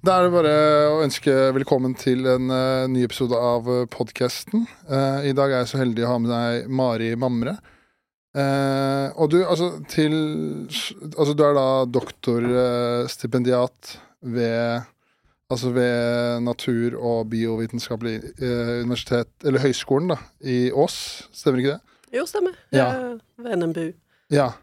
Da er det bare å ønske velkommen til en uh, ny episode av podkasten. Uh, I dag er jeg så heldig å ha med deg Mari Mamre. Uh, og du, altså, til Altså, du er da doktorstipendiat ved Altså ved Natur- og biovitenskapelig universitet, eller Høgskolen, da, i Ås. Stemmer ikke det? Jo, stemmer. Ja. Ved NMBU. Ja.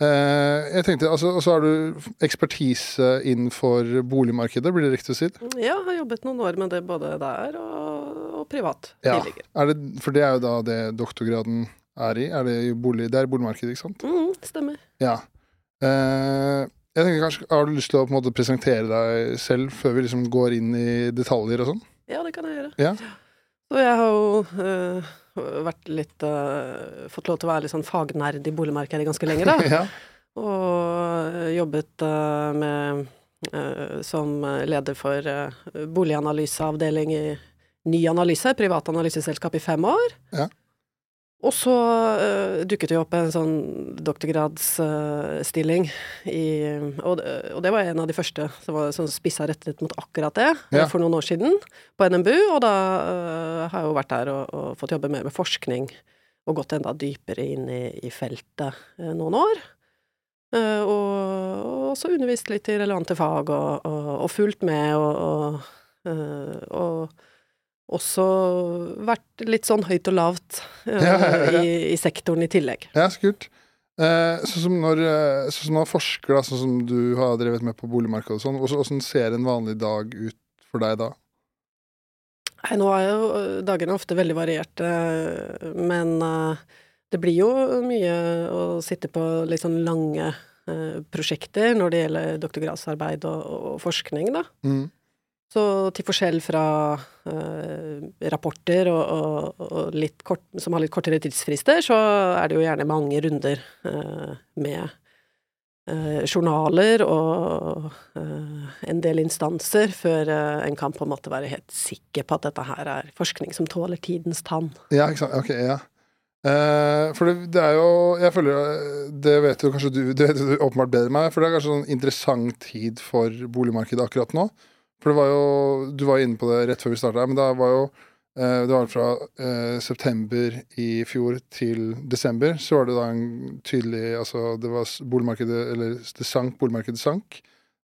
Eh, jeg tenkte, altså, Og så har du ekspertise innenfor boligmarkedet, blir det riktig å si? Ja, jeg har jobbet noen år med det både der og, og privat. Ja, det, For det er jo da det doktorgraden er i? Er det, bolig, det er boligmarkedet, ikke sant? Mm, stemmer. Ja. Eh, jeg tenker kanskje, Har du lyst til å på en måte presentere deg selv før vi liksom går inn i detaljer og sånn? Ja, det kan jeg gjøre. Ja. Så jeg har jo øh, litt uh, Fått lov til å være litt sånn fagnerd i boligmarkedet ganske lenge, da. ja. Og jobbet uh, med som leder for boliganalyseavdeling i Ny Analyse, privat analyseselskap, i fem år. Ja. Og så uh, dukket det jo opp en sånn doktorgradsstilling uh, og, og, det var en av de første som var sånn spissa rettet mot akkurat det, ja. for noen år siden, på NMBU. Og da uh, har jeg jo vært der og, og, fått jobbe mer med forskning, og gått enda dypere inn i, i feltet noen år. Og, så undervist litt i relevante fag, og, og fulgt med, og også vært litt sånn høyt og lavt uh, ja, ja. I, I, sektoren i tillegg. Ja, så kult. Eh, sånn som når, eh, så som når forsker, da, sånn som du har drevet med på boligmarkedet og sånn, hvordan ser en vanlig dag ut for deg da? Nei, nå er jo eh, dagene ofte veldig varierte, men det blir jo mye å sitte på litt sånn lange prosjekter når det gjelder doktorgradsarbeid og, og forskning, da. Mm. Så til forskjell fra eh, rapporter og, og, og kort, som har litt kortere tidsfrister, så er det jo gjerne mange runder eh, med eh, journaler og en del instanser før en kan på en måte være helt sikker på at dette her er forskning som tåler tidens tann. Ja, ikke sant. Ok, ja. for det, det, er jo Jeg føler Det vet jo kanskje du Det vet du åpenbart bedre enn meg, for det er kanskje sånn interessant tid for boligmarkedet akkurat nå. For det var jo Du var inne på det rett før vi starta, men det var jo eh, det var fra eh, september i fjor til desember, så var det da en tydelig Altså, det var boligmarkedet Eller det sank, boligmarkedet sank.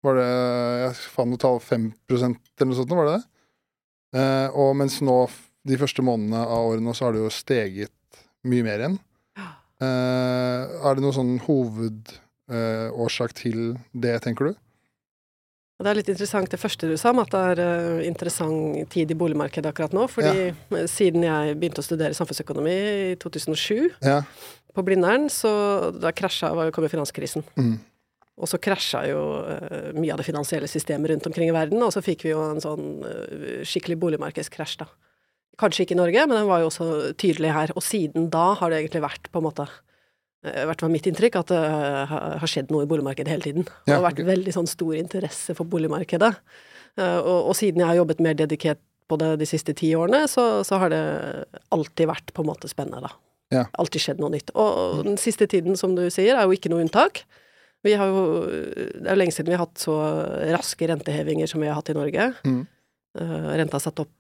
Var det Jeg fant noe tall 5% eller noe sånt, var det det? Eh, og mens nå, de første månedene av året nå, så har det jo steget mye mer igjen. Eh, er det noen sånn hovedårsak til det, tenker du? Og det er litt interessant det første du sa, om at det er uh, interessant tid i boligmarkedet akkurat nå. Fordi ja. Siden jeg begynte å studere samfunnsøkonomi i 2007 ja. på Blindern, så da krasja var jo kommet finanskrisen. Mm. Og så krasja jo uh, mye av det finansielle systemet rundt omkring i verden, og så fikk vi jo en sånn uh, skikkelig boligmarkedskrasj, da. Kanskje ikke i Norge, men den var jo også tydelig her. Og siden da har det egentlig vært på en måte i hvert fall mitt inntrykk, at det har skjedd noe i boligmarkedet hele tiden. Det har vært veldig sånn stor interesse for boligmarkedet. Eh, og, og, siden jeg har jobbet mer dedikert på det de siste ti årene, så, så, har det alltid vært på en måte spennende, da. Ja. Alltid skjedd noe nytt. Og den siste tiden, som du sier, er jo ikke noe unntak. Vi har jo, det er jo lenge siden vi har hatt så raske rentehevinger som vi har hatt i Norge. Mm. Uh, renta er satt opp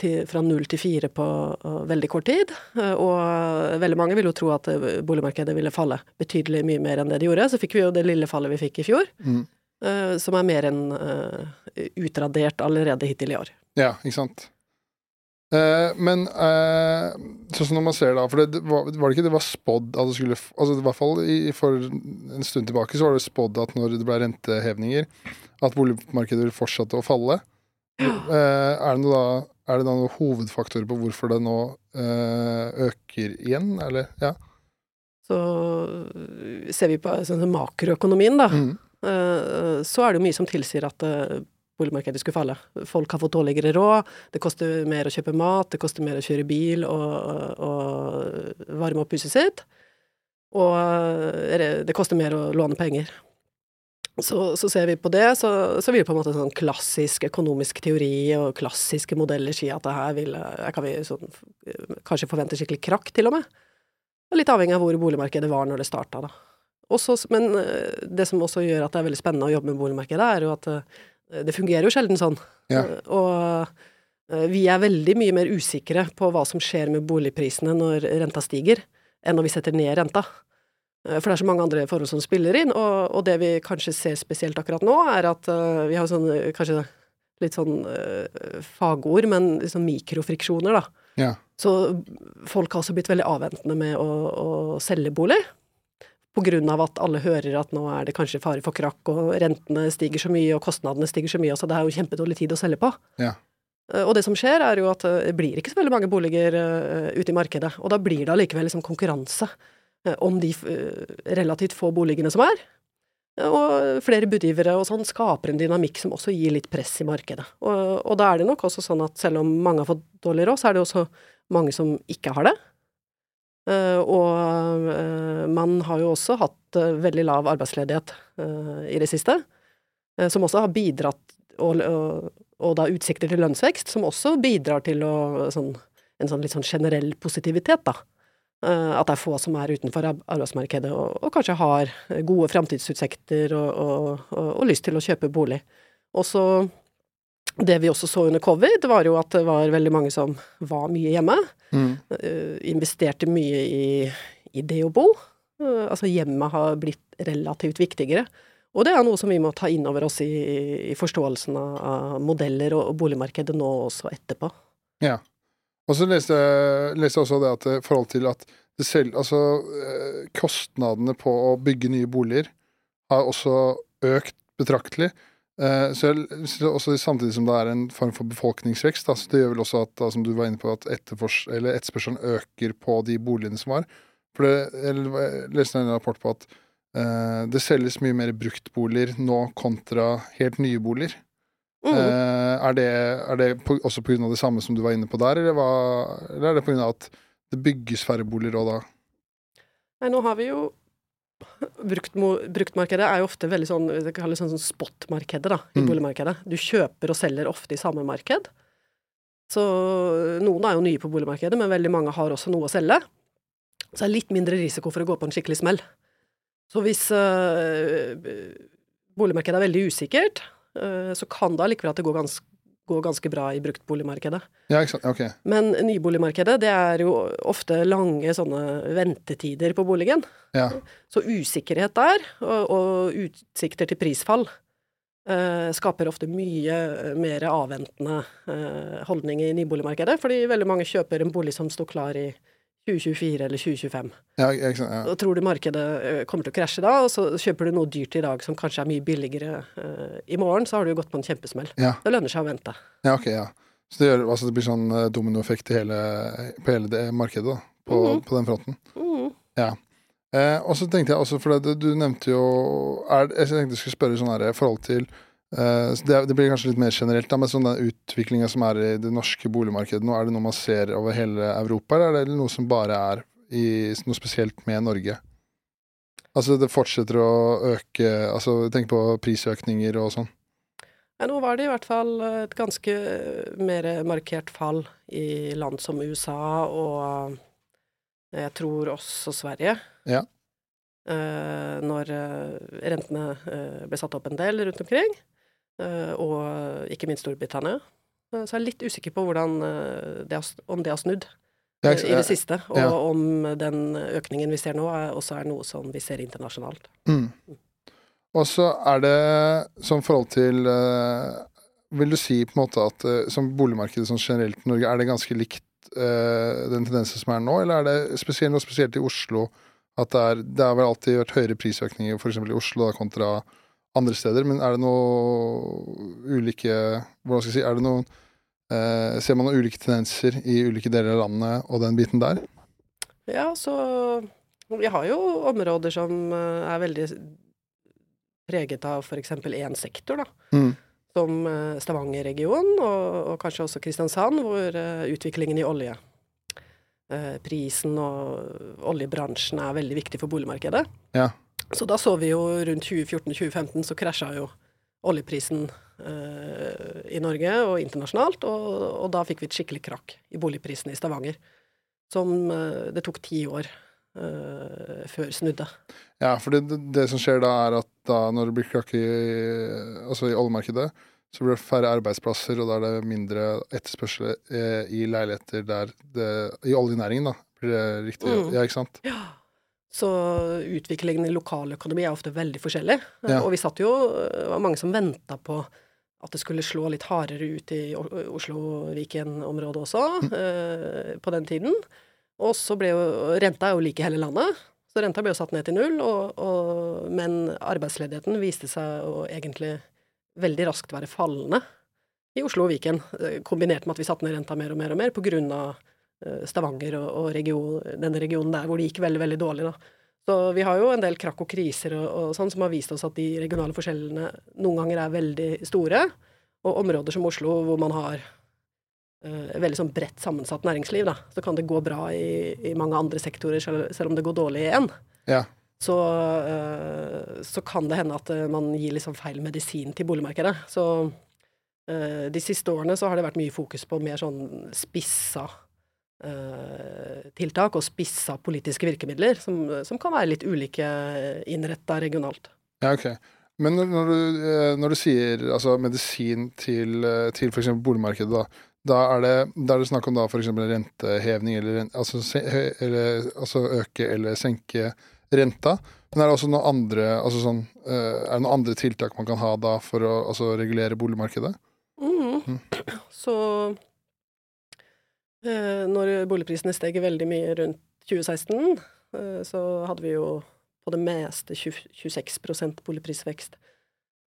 til, fra null til fire på uh, veldig kort tid. Uh, og veldig mange vil jo tro at uh, boligmarkedet ville falle betydelig mye mer enn det det gjorde. Så fikk vi jo det lille fallet vi fikk i fjor, mm. som er mer enn utradert allerede hittil i år. Ja, ikke sant. men sånn som når man ser da For det, var, var, det ikke det var spådd at det skulle Altså i hvert fall i, for en stund tilbake så var det spådd at når det ble rentehevninger, at boligmarkedet ville fortsette å falle. er det noe da er det noen hovedfaktorer på hvorfor det nå øh, øker igjen, eller? Ja. Så ser vi på sånn, makroøkonomien, da, mm. øh, så er det jo mye som tilsier at øh, boligmarkedet skulle falle. Folk har fått dårligere råd, det koster mer å kjøpe mat, det koster mer å kjøre bil og, og varme opp huset sitt. Og det koster mer å låne penger. Så, så, ser vi på det, så, så vil på en måte sånn klassisk økonomisk teori og klassiske modeller si at det her vil kan vi sånn, kanskje forvente skikkelig krakk, til og med. Litt avhengig av hvor boligmarkedet var når det starta, da. Også, men eh, det som også gjør at det er veldig spennende å jobbe med boligmarkedet, er jo at det fungerer jo sjelden sånn. Ja. Og vi er veldig mye mer usikre på hva som skjer med boligprisene når renta stiger, enn når vi setter ned renta. For det er så mange andre forhold som spiller inn, og, og det vi kanskje ser spesielt akkurat nå, er at uh, vi har sånn kanskje litt sånn uh, fagord, men liksom mikrofriksjoner, da. Ja. Så folk har også blitt veldig avventende med å, å selge bolig. På grunn av at alle hører at nå er det kanskje fare for krakk, og rentene stiger så mye, og kostnadene stiger så mye, så det er jo kjempedårlig tid å selge på. Ja. Og det som skjer, er jo at det blir ikke så veldig mange boliger ute i markedet. Og da blir det allikevel liksom konkurranse om de relativt få boligene som er. Og flere budgivere og sånn skaper en dynamikk som også gir litt press i markedet. Og, og, da er det nok også sånn at selv om mange har fått dårlig råd, så er det også mange som ikke har det. Uh, og man har jo også hatt veldig lav arbeidsledighet i det siste, som også har bidratt og, og, og, da utsikter til lønnsvekst, som også bidrar til å, sånn, en sånn litt sånn generell positivitet, da. At det er få som er utenfor arbeidsmarkedet og, og kanskje har gode framtidsutsikter og, og, lyst til å kjøpe bolig. Og så det vi også så under covid, var jo at det var veldig mange som var mye hjemme. Mm. Uh, investerte mye i, i det å bo. Uh, altså hjemmet har blitt relativt viktigere. Og det er noe som vi må ta inn over oss i, i forståelsen av, modeller og, og boligmarkedet nå også etterpå. Ja. Og så leste jeg også det at i forhold til at selv, altså, kostnadene på å bygge nye boliger har også økt betraktelig. Så jeg, også Samtidig som det er en form for befolkningsvekst, da, så det gjør vel også at da, som du var inne på, at etterspørselen øker på de boligene som var. For det, Jeg leste en rapport på at eh, det selges mye mer bruktboliger nå kontra helt nye boliger. Mm. Uh, er det, er det på, også pga. det samme som du var inne på der, eller, hva, eller er det pga. at det bygges færre boliger òg da? Nei, nå har vi jo brukt, Bruktmarkedet er jo ofte veldig sånn sånn, sånn spot-markedet da, i mm. boligmarkedet. Du kjøper og selger ofte i samme marked. Så noen er jo nye på boligmarkedet, men veldig mange har også noe å selge. Så det er litt mindre risiko for å gå på en skikkelig smell. Så hvis uh, boligmarkedet er veldig usikkert, så kan det allikevel at det går ganske går ganske bra i bruktboligmarkedet. Ja, ikke sant. Ok. Men nyboligmarkedet, det er jo ofte lange sånne ventetider på boligen. Ja. Så usikkerhet der, og, og utsikter til prisfall, eh, skaper ofte mye mer avventende eh, holdning i nyboligmarkedet, fordi veldig mange kjøper en bolig som står klar i 2024 eller 2025. Ja, sant, ja. Og tror du markedet eh, kommer til å krasje da, og så kjøper du noe dyrt i dag som kanskje er mye billigere uh, i morgen, så har du jo gått på en kjempesmell. Ja. Det lønner seg å vente. Ja, ok, ja. Så det, gjør, altså det blir sånn eh, dominoeffekt på hele det markedet, da, på, mm. på den fronten. Mm. Ja. Eh, og så tenkte jeg også, for det, du nevnte jo er, Jeg tenkte jeg skulle spørre sånn her i forhold til det, det, blir kanskje litt mer generelt, da, men sånn den utviklinga som er i det norske boligmarkedet nå, er det noe man ser over hele Europa, eller er det noe som bare er i, noe spesielt med Norge? Altså det fortsetter å øke altså Tenk på prisøkninger og sånn. Ja, nå var det i hvert fall et ganske mer markert fall i land som USA og jeg tror også Sverige. Ja. Uh, når rentene ble satt opp en del rundt omkring. Eh, og ikke minst Storbritannia. Eh, så jeg er litt usikker på hvordan eh, det har, om det har snudd i det siste, og ja. om den økningen vi ser nå, også er noe som vi ser internasjonalt. Mm. Og så er det som forhold til Vil du si på en måte at som boligmarkedet sånn generelt i Norge, er det ganske likt den tendensen som er nå, eller er det spesielt, noe spesielt i Oslo at det er Det har vel alltid vært høyere prisøkninger f.eks. i Oslo da, kontra andre steder. Men er det noe ulike Hvordan skal jeg si Er det noen eh, Ser man noen ulike tendenser i ulike deler av landet og den biten der? Ja, så Vi har jo områder som eh, er veldig preget av f.eks. én sektor, da. Mm. Som eh, Stavanger-regionen, og, og, kanskje også Kristiansand, hvor uh, utviklingen i olje uh, Prisen og oljebransjen er veldig viktig for boligmarkedet. Ja. Så da så vi jo rundt 2014-2015 så krasja jo oljeprisen eh, i Norge og internasjonalt, og, og, da fikk vi et skikkelig krakk i boligprisene i Stavanger. Som eh, det tok ti år eh, før snudde. Ja, for det, det, som skjer da, er at da når det blir krakk i, altså i oljemarkedet, så blir det færre arbeidsplasser, og da er det mindre etterspørsel i leiligheter der det I oljenæringen, da, blir det riktig? Mm. Ja, ikke sant? Ja. Så utviklingen i lokaløkonomi er ofte veldig forskjellig. Ja. Og vi satt jo Det var mange som venta på at det skulle slå litt hardere ut i Oslo-Viken-området også, eh, på den tiden. Og så ble jo Renta er jo lik i hele landet, så renta ble jo satt ned til null. Og, og, men arbeidsledigheten viste seg å egentlig veldig raskt være fallende i Oslo og Viken, eh, kombinert med at vi satte ned renta mer og mer og mer på grunn av eh, Stavanger og, og region, denne regionen der hvor det gikk veldig, veldig dårlig, da. Så vi har jo en del krakk og kriser og, og sånn som har vist oss at de regionale forskjellene noen ganger er veldig store. Og områder som Oslo hvor man har uh, veldig sånn bredt sammensatt næringsliv, da, så kan det gå bra i, i mange andre sektorer, selv, selv om det går dårlig i én. Ja. Så, uh, så kan det hende at eh, man gir liksom feil medisin til boligmarkedet. Så uh, de siste årene så har det vært mye fokus på mer sånn spissa eh, tiltak og spissa politiske virkemidler, som, som kan være litt ulike innretta regionalt. Ja, ok. Men når, du, eh, når du sier altså, medisin til, eh, til f.eks. boligmarkedet, da, da er det, da er det snakk om da f.eks. rentehevning, eller, altså, eller, altså øke eller senke renta. Men er det også noen andre, altså sånn, eh, er det noen andre tiltak man kan ha da for å altså, regulere boligmarkedet? Mm. Mm. Så eh, når boligprisene steg veldig mye rundt 2016, eh, så hadde vi jo på det meste 20, 26 boligprisvekst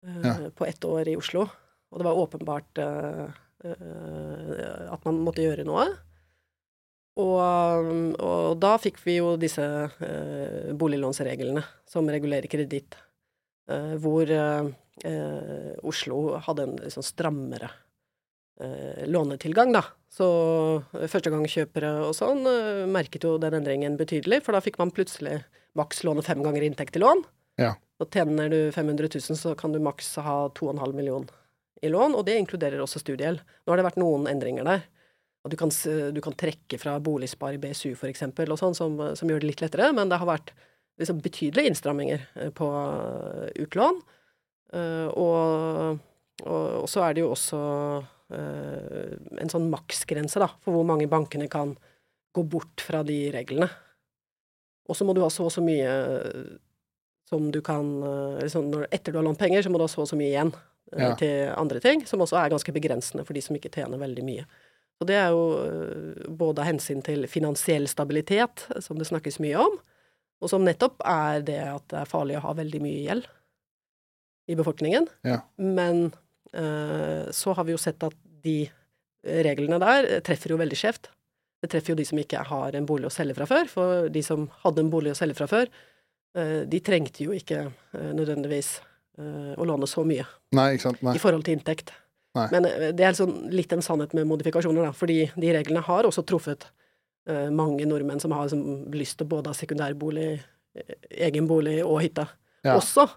eh, Ja. på ett år i Oslo. Og det var åpenbart eh, eh, at man måtte gjøre noe. Og, og da fikk vi jo disse eh, boliglånsreglene som regulerer kreditt, eh, hvor eh, eh, Oslo hadde en sånn strammere eh, lånetilgang, da. Så eh, førstegangskjøpere og sånn eh, merket jo den endringen betydelig, for da fikk man plutselig maks låne fem ganger inntekt til lån. Ja. Og tjener du 500 000, så kan du maks ha 2,5 million i lån, og det inkluderer også studiegjeld. Nå har det vært noen endringer der. Og du kan, du kan trekke fra boligspar i BSU eksempel, og sånn, som, som gjør det litt lettere, men det har vært liksom betydelige innstramminger eh, på utlån. Og, og, og så er det jo også en sånn maksgrense, da, for hvor mange bankene kan gå bort fra de reglene. Og så må du ha så og så mye eh, som du kan eh, liksom når, Etter du har lånt penger, så må du ha så og så mye igjen eh, Ja. til andre ting, som også er ganske begrensende for de som ikke tjener veldig mye. Og det er jo eh, både av hensyn til finansiell stabilitet, som det snakkes mye om, og som nettopp er det at det er farlig å ha veldig mye gjeld i befolkningen. Ja. Men eh, så har vi jo sett at de reglene der eh, treffer jo veldig skjevt. Det treffer jo de som ikke har en bolig å selge fra før, for de som hadde en bolig å selge fra før, eh, de trengte jo ikke eh, nødvendigvis eh, å låne så mye Nei, ikke sant? Nei. i forhold til inntekt. Nei. Men eh, det er sånn litt en sannhet med modifikasjoner, da, fordi de reglene har også truffet eh, mange nordmenn som har som, lyst til både ha sekundærbolig, eh, egen bolig og hytte Ja. også.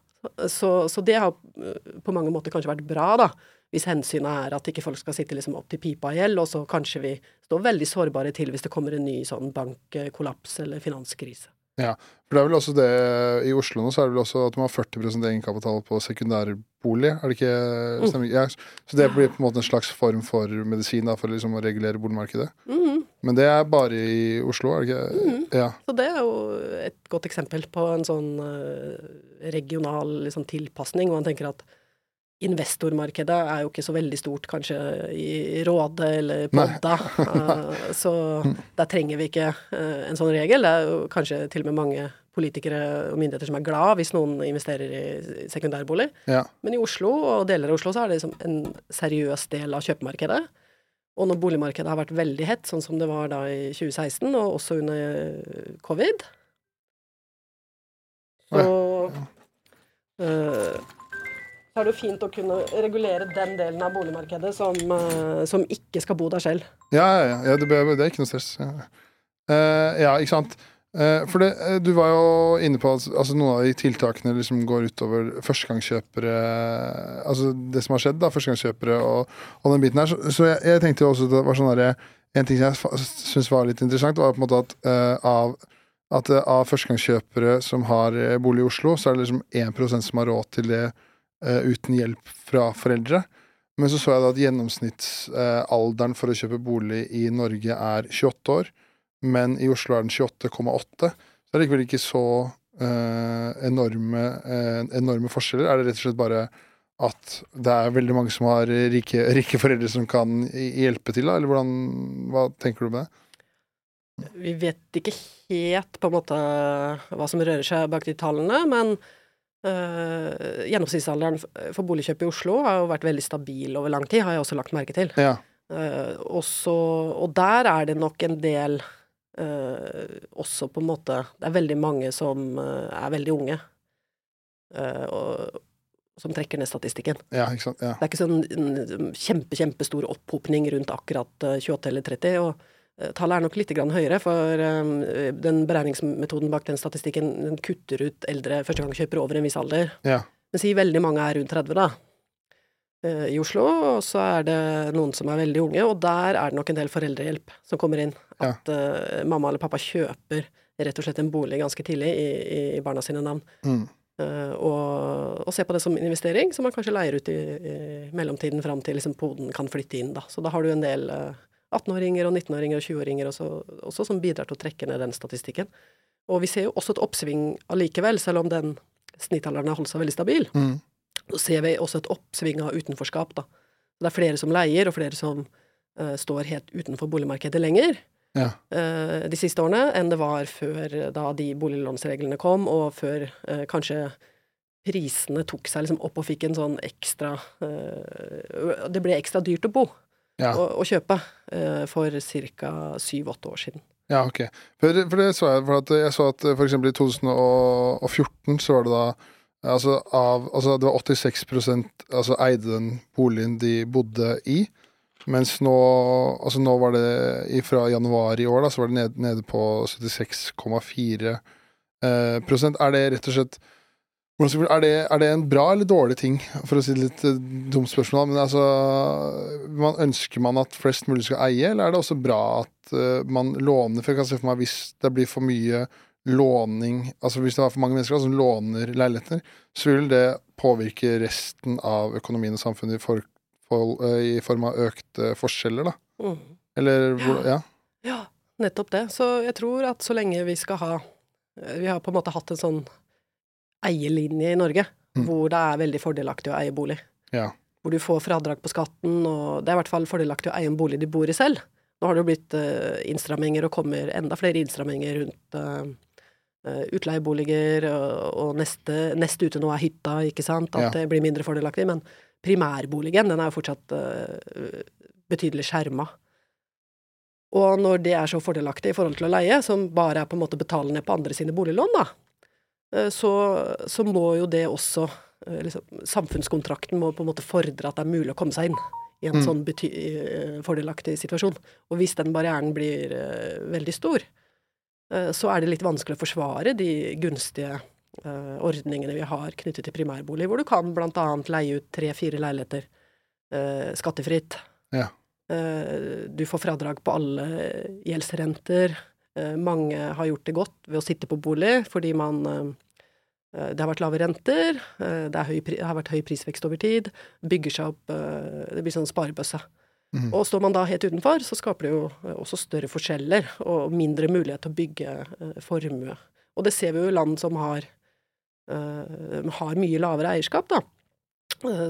Så, så det har eh, på mange måter kanskje vært bra, da. Hvis hensynet er at ikke folk skal sitte liksom opp til pipa i gjeld, og så kanskje vi står veldig sårbare til hvis det kommer en ny sånn bankkollaps eller finanskrise. Ja, For det er vel også det I Oslo nå så er det vel også at man har 40% egenkapital på sekundærbolig, er det ikke Mm. stemmer? Ja, så det blir på en måte en slags form for medisin da, for liksom å regulere boligmarkedet. Mm. Men det er bare i Oslo, er det ikke? Mm. Ja. Så det er jo et godt eksempel på en sånn eh, regional liksom, tilpasning, hvor man tenker at investormarkedet er jo ikke så veldig stort kanskje i Råde eller. Podda, eh, så der trenger vi ikke eh, en sånn regel. Det er jo kanskje til og med mange politikere og myndigheter som er glad hvis noen investerer i sekundærbolig. ja. Men i Oslo og deler av Oslo så er det liksom en seriøs del av kjøpemarkedet. Og når boligmarkedet har vært veldig hett, sånn som det var da i 2016, og også under covid, så eh, så er det jo fint å kunne regulere den delen av boligmarkedet som, eh, som ikke skal bo der selv. Ja, ja, ja, det, er ikke noe stress. Ja, Eh, ja ikke sant. Eh, for det, du var jo inne på at altså, noen av de tiltakene liksom går utover førstegangskjøpere Altså det som har skjedd, da, førstegangskjøpere og, og den biten her. Så, så jeg, jeg tenkte jo også det var sånn derre En ting jeg syns var litt interessant, var på en måte at uh, av at uh, av førstegangskjøpere som har bolig i Oslo, så er det liksom 1% som har råd til det eh, uten hjelp fra foreldre. Men så så jeg da at gjennomsnittsalderen for å kjøpe bolig i Norge er 28 år, men i Oslo er den 28,8. Så det er likevel ikke så uh, enorme, uh, enorme forskjeller. Er det rett og slett bare at det er veldig mange som har rike, rike foreldre som kan hjelpe til, da? Eller hvordan, hva tenker du med det? Vi vet ikke helt på en måte hva som rører seg bak de tallene, men gjennomsnittsalderen for boligkjøp i Oslo har jo vært veldig stabil over lang tid, har jeg også lagt merke til. Ja. Uh, også, og der er det nok en del også på en måte Det er veldig mange som er veldig unge, og som trekker ned statistikken. Ja? Ja. Det er ikke sånn kjempe, kjempestor opphopning rundt akkurat 28 eller 30. og Eh, tallet er nok litt høyere, for um, den beregningsmetoden bak den statistikken den kutter ut eldre førstegangskjøpere over en viss alder. Ja. Men si veldig mange er rundt 30, da. Uh, I Oslo, og så er det noen som er veldig unge, og der er det nok en del foreldrehjelp som kommer inn. At uh, mamma eller pappa kjøper rett og slett en bolig ganske tidlig i, i barna sine navn. Mm. Uh, og, og se på det som investering, som man kanskje leier ut i, i mellomtiden fram til liksom poden kan flytte inn, da. Så da har du en del 18-åringer og 19-åringer og 20-åringer også, også, som bidrar til å trekke ned den statistikken. Og vi ser jo også et oppsving allikevel, selv om den snittalderen har holdt seg veldig stabil. Mm. Så ser vi også et oppsving av utenforskap, da. Det er flere som leier, og flere som uh, står helt utenfor boligmarkedet lenger. Ja. Uh, de siste årene enn det var før da de boliglånsreglene kom, og før uh, kanskje prisene tok seg liksom opp og fikk en sånn ekstra Det ble ekstra dyrt å bo ja. å, å, kjøpe uh, for ca. syv-åtte år siden. Ja, ok. For, for, det så jeg. For at jeg så at for eksempel i 2014 så var det da Altså, av, altså det var 86% altså eide den boligen de bodde i. Mens nå, altså nå var det fra januar i år, da, så var det nede, nede på 76,4 eh. Er det rett og slett er det, er det, en bra eller dårlig ting, for å si det litt uh, dumt spørsmål, men altså man, Ønsker man at flest mulig skal eie, eller er det også bra at uh, man låner? For jeg kan se for meg hvis det blir for mye låning, altså hvis det er for mange mennesker som låner leiligheter, så vil det påvirke resten av økonomien og samfunnet i, for, for, uh, i form av økte forskjeller, da. Mm. Eller hvor, ja. ja. nettopp det. Så jeg tror at så lenge vi skal ha Vi har på en måte hatt en sånn eierlinje i Norge, mm. hvor det er veldig fordelaktig å eie bolig. Ja. Hvor du får fradrag på skatten, og det er i hvert fall fordelaktig å eie en bolig du bor i selv. Nå har det jo blitt uh, innstramminger, og kommer enda flere innstramminger rundt uh, utleieboliger, og, og neste, neste, ute nå er hytta, ikke sant, at ja. det blir mindre fordelaktig. Men primærboligen, den er jo fortsatt uh, betydelig skjerma. Og når det er så fordelaktig i forhold til å leie, som bare er på en måte betalende på andre sine boliglån, da, så, så, må jo det også eh, liksom, Samfunnskontrakten må på en måte fordre at det er mulig å komme seg inn i en mm. sånn eh, fordelaktig situasjon. Og hvis den barrieren blir veldig stor, så er det litt vanskelig å forsvare de gunstige ordningene vi har knyttet til primærbolig, hvor du kan annet leie ut tre-fire leiligheter skattefritt. Ja. du får fradrag på alle gjeldsrenter. Eh, mange har gjort det godt ved å sitte på bolig fordi man eh, eh, det har vært lave renter, det, høy, det, har vært høy prisvekst over tid, bygger seg opp Det blir sånn sparebøsse. Mm. Og står man da helt utenfor, så skaper det jo også større forskjeller og mindre mulighet til å bygge formue. Og det ser vi jo i land som har, har mye lavere eierskap, da.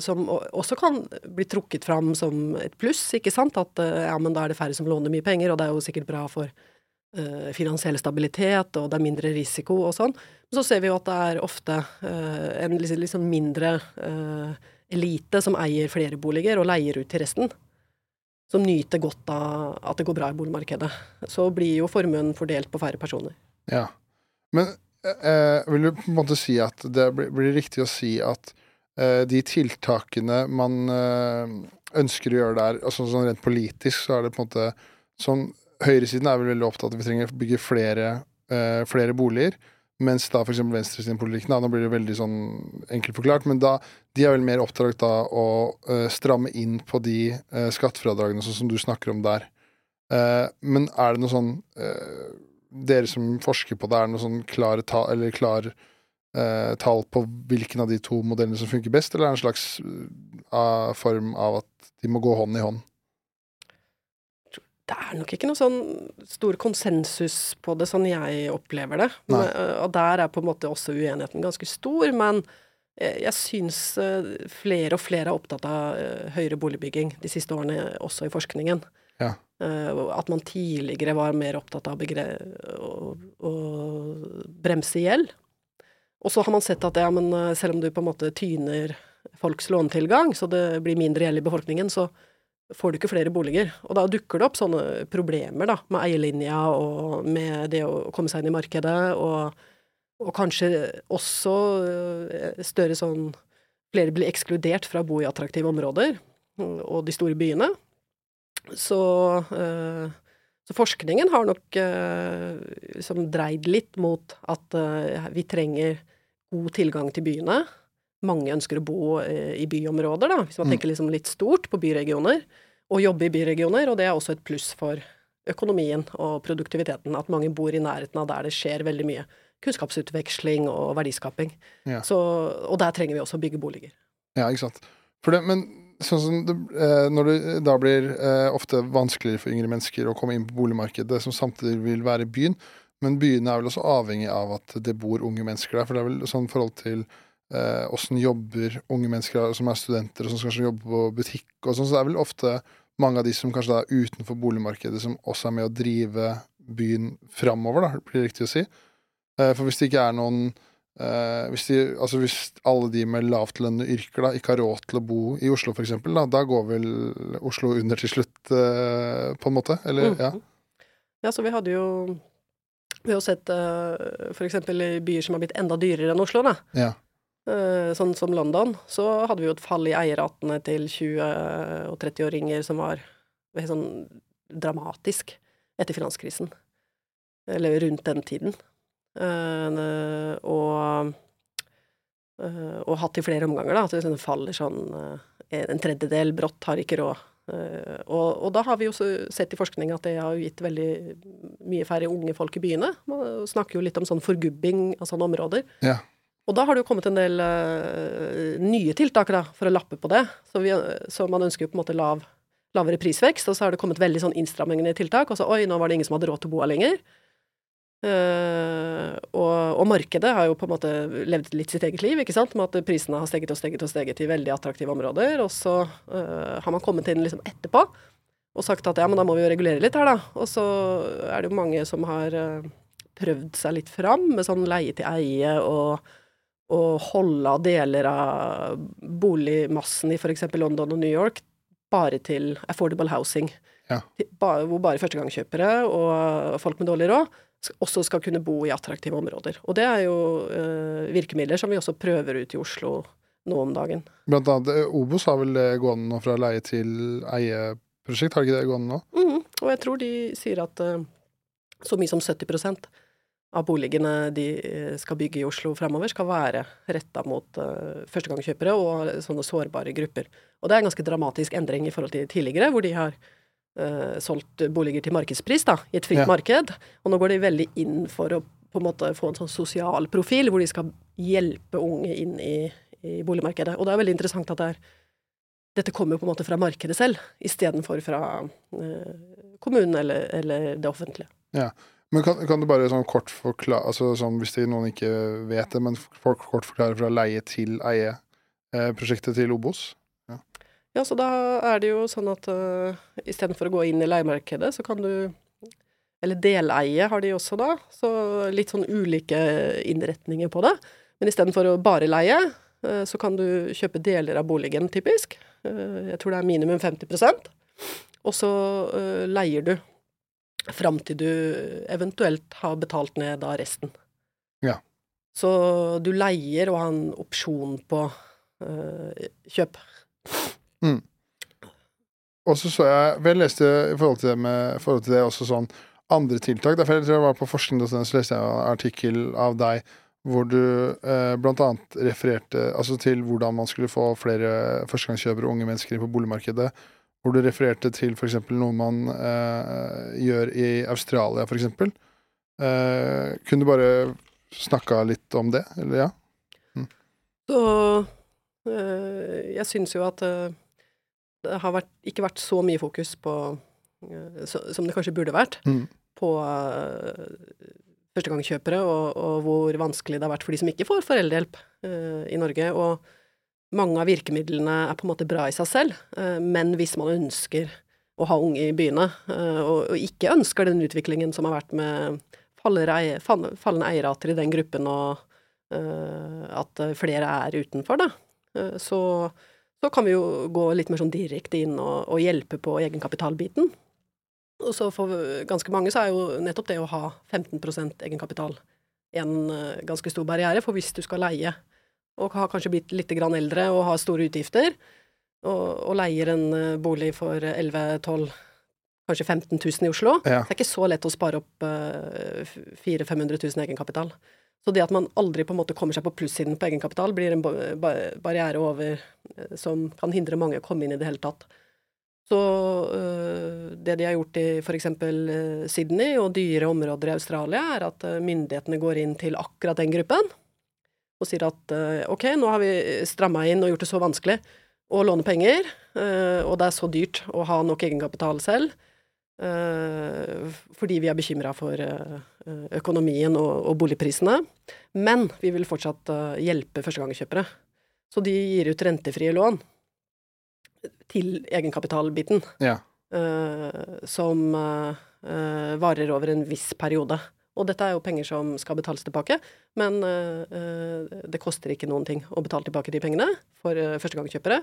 Som også kan bli trukket fram som et pluss, ikke sant. At ja, men da er det færre som låner mye penger, og det er jo sikkert bra for finansiell stabilitet, og det er mindre risiko og sånn. Men så ser vi jo at det er ofte uh, en liksom, mindre uh, elite som eier flere boliger og leier ut til resten. Som nyter godt av at det går bra i boligmarkedet. Så blir jo formuen fordelt på færre personer. Ja. Men vil du på en måte si at det blir, blir riktig å si at de tiltakene man ønsker å gjøre der, altså sånn rent politisk, så er det på en måte sånn høyresiden er vel veldig opptatt av at vi trenger å bygge flere, uh, flere boliger. Mens da f.eks. venstresiden-politikken, nå blir det veldig sånn enkelt forklart, men da, de er vel mer opptatt av å uh, stramme inn på de uh, skattefradragene sånn som du snakker om der. Uh, men er det noe sånn Dere som forsker på det, er det noe sånn klare ta, eller klar tall på hvilken av de to modellene som funker best, eller er det en slags form av at de må gå hånd i hånd? Det er nok ikke noe sånn stor konsensus på det, sånn jeg opplever det. Men, øh, og der er på en måte også uenigheten ganske stor. Men jeg, jeg syns øh, flere og flere er opptatt av høyere boligbygging de siste årene, også i forskningen. Ja. Eh, at man tidligere var mer opptatt av å, å bremse gjeld. Og så har man sett at ja, men selv om du på en måte tyner folks lånetilgang, så det blir mindre gjeld i befolkningen, så får du ikke flere boliger. Og da dukker det opp sånne problemer da, med eierlinja og med det å komme seg inn i markedet, og, og kanskje også øh, større sånn Flere blir ekskludert fra å bo i attraktive områder og de store byene. Så, øh, så forskningen har nok liksom dreid litt mot at vi trenger god tilgang til byene. Mange ønsker å bo øh, i byområder, da, hvis man Mm. tenker liksom litt stort på byregioner og jobbe i byregioner, og det er også et pluss for økonomien og produktiviteten, at mange bor i nærheten av der det skjer veldig mye kunnskapsutveksling og verdiskaping. Ja. Så, og der trenger vi også å bygge boliger. Ja, ikke sant. Det, men sånn som det, eh, når det da blir eh, ofte vanskeligere for yngre mennesker å komme inn på boligmarkedet, som samtidig vil være byen, men byene er vel også avhengig av at det bor unge mennesker der. For det er vel sånn forhold til eh, åssen jobber unge mennesker som er studenter, og som kanskje jobber på butikk og sånn, så det er vel ofte mange av de som kanskje er utenfor boligmarkedet, som også er med å drive byen framover, da, blir det riktig å si. Eh, for hvis det ikke er noen eh, hvis, de, altså hvis alle de med lavtlønnede yrker da ikke har råd til å bo i Oslo, eksempel, da, da går vel Oslo under til slutt, eh, på en måte? Eller, ja. Mhm. Ja, så vi hadde jo Vi har sett uh, i byer som har blitt enda dyrere enn Oslo, da. Ja. Eh, sånn som London, så hadde vi jo et fall i eierratene til 20- og 30-åringer som var helt sånn dramatisk etter finanskrisen. Eller rundt den tiden. Eh, og, eh, og hatt i flere omganger, da. At det sånn faller sånn En tredjedel brått har ikke råd. Og, og da har vi jo sett i forskning at det har gitt veldig mye færre unge folk i byene. Man snakker jo litt om sånn forgubbing av sånne områder. Ja. Og da har det jo kommet en del uh, nye tiltak da, for å lappe på det. Så, vi, så man ønsker jo på en måte lav, lavere prisvekst, og så har det kommet veldig sånn innstrammende tiltak. Og så oi, nå var det ingen som hadde råd til å bo her lenger. Uh, og, og markedet har jo på en måte levd litt sitt eget liv, ikke sant, med at prisene har steget og steget og steget i veldig attraktive områder. Og så uh, har man kommet inn liksom etterpå og sagt at ja, men da må vi jo regulere litt her, da. Og så er det jo mange som har prøvd seg litt fram med sånn leie til eie og og holde deler av boligmassen i f.eks. London og New York bare til affordable housing. Ja. Hvor bare førstegangskjøpere og folk med dårlig råd også skal kunne bo i attraktive områder. Og det er jo eh, virkemidler som vi også prøver ut i Oslo nå om dagen. Blant annet eh, Obos har vel det gående nå fra leie til eie-prosjekt, har ikke det gående nå? Mm, Og jeg tror de sier at eh, så mye som 70 av boligene de eh, skal bygge i Oslo fremover, skal være retta mot uh, førstegangskjøpere og sånne sårbare grupper. Og det er en ganske dramatisk endring i forhold til tidligere, hvor de har uh, solgt boliger til markedspris, da, i et fritt Ja. marked. Og nå går de veldig inn for å på en måte få en sånn sosial profil, hvor de skal hjelpe unge inn i, i boligmarkedet. Og det er veldig interessant at det er dette kommer på en måte fra markedet selv, istedenfor fra uh, kommunen eller, eller det offentlige. Men kan, kan du bare sånn kort forklare altså sånn, Hvis det noen ikke vet det, men folk kort forklare fra leie til eie-prosjektet til Obos? Ja, så da er det jo sånn at uh, istedenfor å gå inn i leiemarkedet, så kan du Eller deleie har de også da, så litt sånn ulike innretninger på det. Men istedenfor å bare leie, uh, så kan du kjøpe deler av boligen, typisk. Uh, jeg tror det er minimum 50% Og så uh, leier du fram til du eventuelt har betalt ned da resten. Ja. Så du leier og har en opsjon på øh, kjøp. Og så så jeg vel leste i forhold til det, med, forhold til det også sånn andre tiltak. Derfor jeg tror jeg var på forskning.no, så leste jeg en artikkel av deg hvor du eh, annet refererte altså til hvordan man skulle få flere førstegangskjøpere og unge mennesker inn på boligmarkedet. Hvor du refererte til f.eks. noe man eh, gjør i Australia, f.eks. Eh, kunne du bare snakka litt om det, eller ja? Så øh, jeg syns jo at øh, det har vært, ikke vært så mye fokus på uh, så, Som det kanskje burde vært, Mm. på uh, førstegangskjøpere, og, og, hvor vanskelig det har vært for de som ikke får foreldrehjelp uh, i Norge. Og mange av virkemidlene er på en måte bra i seg selv, men hvis man ønsker å ha unge i byene, og, og ikke ønsker den utviklingen som har vært med fallende eierrater i den gruppen, og at flere er utenfor, da, så så kan vi jo gå litt mer sånn direkte inn og, og hjelpe på egenkapitalbiten. Og så for ganske mange så er jo nettopp det å ha 15% egenkapital en ganske stor barriere, for hvis du skal leie, og har kanskje blitt litt grann eldre og har store utgifter, og, og leier en uh, bolig for 11-12 kanskje 15 000 i Oslo, ja. det er ikke så lett å spare opp uh, 400 000-500 000 egenkapital. Så det at man aldri på en måte kommer seg på plussiden på egenkapital, blir en barriere over som kan hindre mange å komme inn i det hele tatt. Så øh, det de har gjort i f.eks. Sydney og dyre områder i Australia, er at myndighetene går inn til akkurat den gruppen og sier at øh, ok, nå har vi stramma inn og gjort det så vanskelig å låne penger, øh, og det er så dyrt å ha nok egenkapital selv, øh, fordi vi er bekymra for økonomien og, boligprisene. Men vi vil fortsatt hjelpe førstegangskjøpere. Så de gir ut rentefrie lån til egenkapitalbiten, ja. som varer over en viss periode. Og dette er jo penger som skal betales tilbake, men det koster ikke noen ting å betale tilbake de pengene for førstegangskjøpere.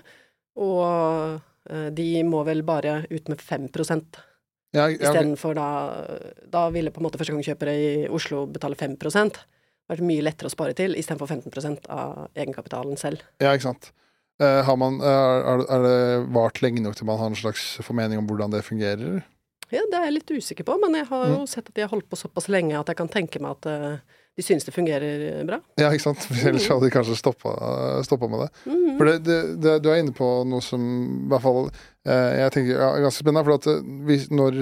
Og de må vel bare ut med 5% ja, ja, Istedenfor da Da ville på en måte førstegangskjøpere i Oslo betale 5% vært mye lettere å spare til, istedenfor 15% av egenkapitalen selv. Ja, ikke sant. Uh, har man, er, er, det vart lenge nok til man har en slags formening om hvordan det fungerer? Ja, det er jeg litt usikker på, men jeg har jo mm. sett at de har holdt på såpass lenge at jeg kan tenke meg at uh, de synes det fungerer bra. Ja, ikke sant. Ellers hadde de kanskje stoppa, med det. Mm -hmm. For det, det, det, du er inne på noe som i hvert fall eh, jeg tenker er ganske spennende. For at hvis, når,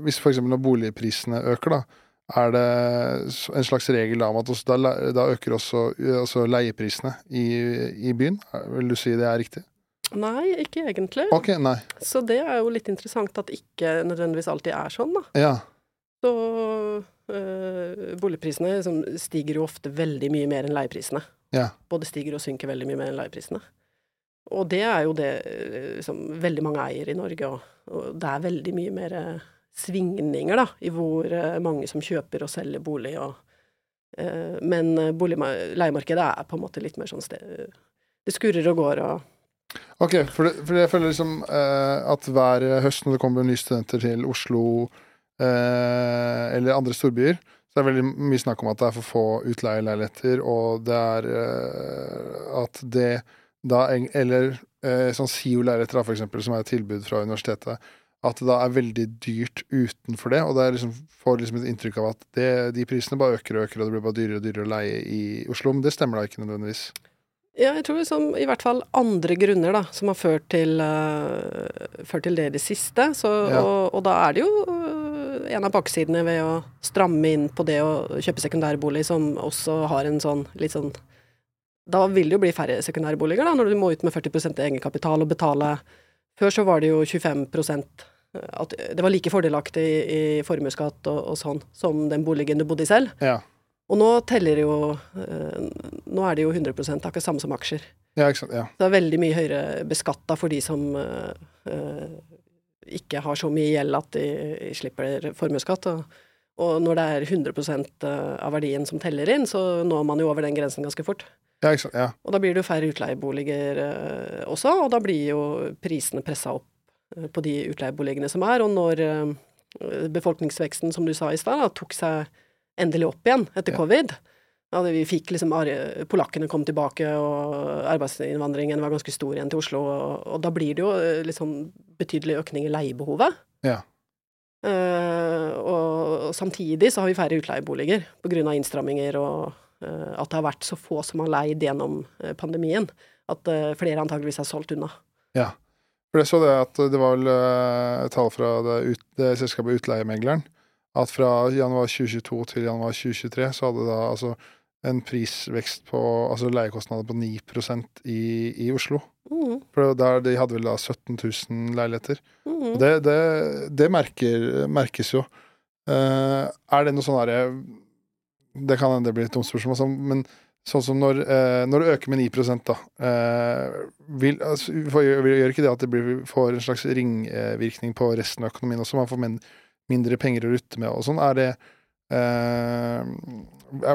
hvis f.eks. når boligprisene øker, da, er det en slags regel om at da, da, øker også, altså leieprisene i, i, byen? Vil du si det er riktig? Nei, ikke egentlig. Ok, nei. Så det er jo litt interessant at ikke nødvendigvis alltid er sånn, da. Ja. Så øh, boligprisene liksom, stiger jo ofte veldig mye mer enn leieprisene. Ja. Både stiger og synker veldig mye mer enn leieprisene. Og det er jo det liksom, veldig mange eier i Norge, og, og det er veldig mye mer svingninger, da, i hvor mange som kjøper og selger bolig og øh, Men bolig, leiemarkedet er på en måte litt mer sånn sted Det skurrer og går og Ok, for, det, for jeg føler liksom uh, at hver høst når det kommer nye studenter til Oslo eller andre storbyer, så er det veldig mye snakk om at det er for få utleieleiligheter, og det er at det da Eller sånn SIO-leiligheter, for eksempel, som er et tilbud fra universitetet at det da er veldig dyrt utenfor det. Og det liksom, får liksom et inntrykk av at det, de prisene bare øker og øker, og det blir bare dyrere og dyrere å leie i Oslo. Men det stemmer da ikke nødvendigvis. Ja, jeg tror som, i hvert fall andre grunner da, som har ført til, uh, ført til det i det siste. Så, ja. og, og, da er det jo uh, en av baksidene ved å stramme inn på det å kjøpe sekundærbolig, som også har en sånn litt sånn Da vil det jo bli færre sekundærboliger, da, når du må ut med 40% egenkapital og betale Før så var det jo 25 at det var like fordelaktig i, i formuesskatt og, og, sånn som den boligen du bodde i selv. Ja. Og nå teller jo eh, Nå er det jo 100% akkurat samme som aksjer. Ja, ikke sant, ja. Det er veldig mye høyere beskatta for de som uh, ikke har så mye gjeld at de slipper formuesskatt. Og, og, når det er 100 av verdien som teller inn, så når man jo over den grensen ganske fort. Ja, ikke sant, ja. Og da blir det jo færre utleieboliger uh, også, og da blir jo prisene pressa opp Eh, på de utleieboligene som er. Og når eh, befolkningsveksten, som du sa i stad, tok seg endelig opp igjen etter ja. covid ja, vi fikk liksom, Polakkene kom tilbake, og arbeidsinnvandringen var ganske stor igjen til Oslo. Og, og da blir det jo liksom litt sånn betydelig økning i leiebehovet. Ja. Uh, og samtidig så har vi færre utleieboliger pga. innstramminger og uh, at det har vært så få som har leid gjennom uh, pandemien. At flere antageligvis har solgt unna. Ja. For jeg så det at det var vel tall fra det, ut, det selskapet Utleiemegleren, at fra januar 2022 til januar 2023 så hadde da altså en prisvekst på altså leiekostnader på 9 i, i Oslo. Mm. For der, De hadde vel da 17 000 leiligheter. Mm. Og det, det, det merker, merkes jo. Uh, er det noe sånn herre Det kan hende det blir et dumt spørsmål, altså, men sånn som når, uh, når det øker med 9 da uh, vil, altså, for, gjør, gjør ikke det at det blir, får en slags ringvirkning på resten av økonomien også? Man får men, mindre penger å rutte med og sånn. Er det eh,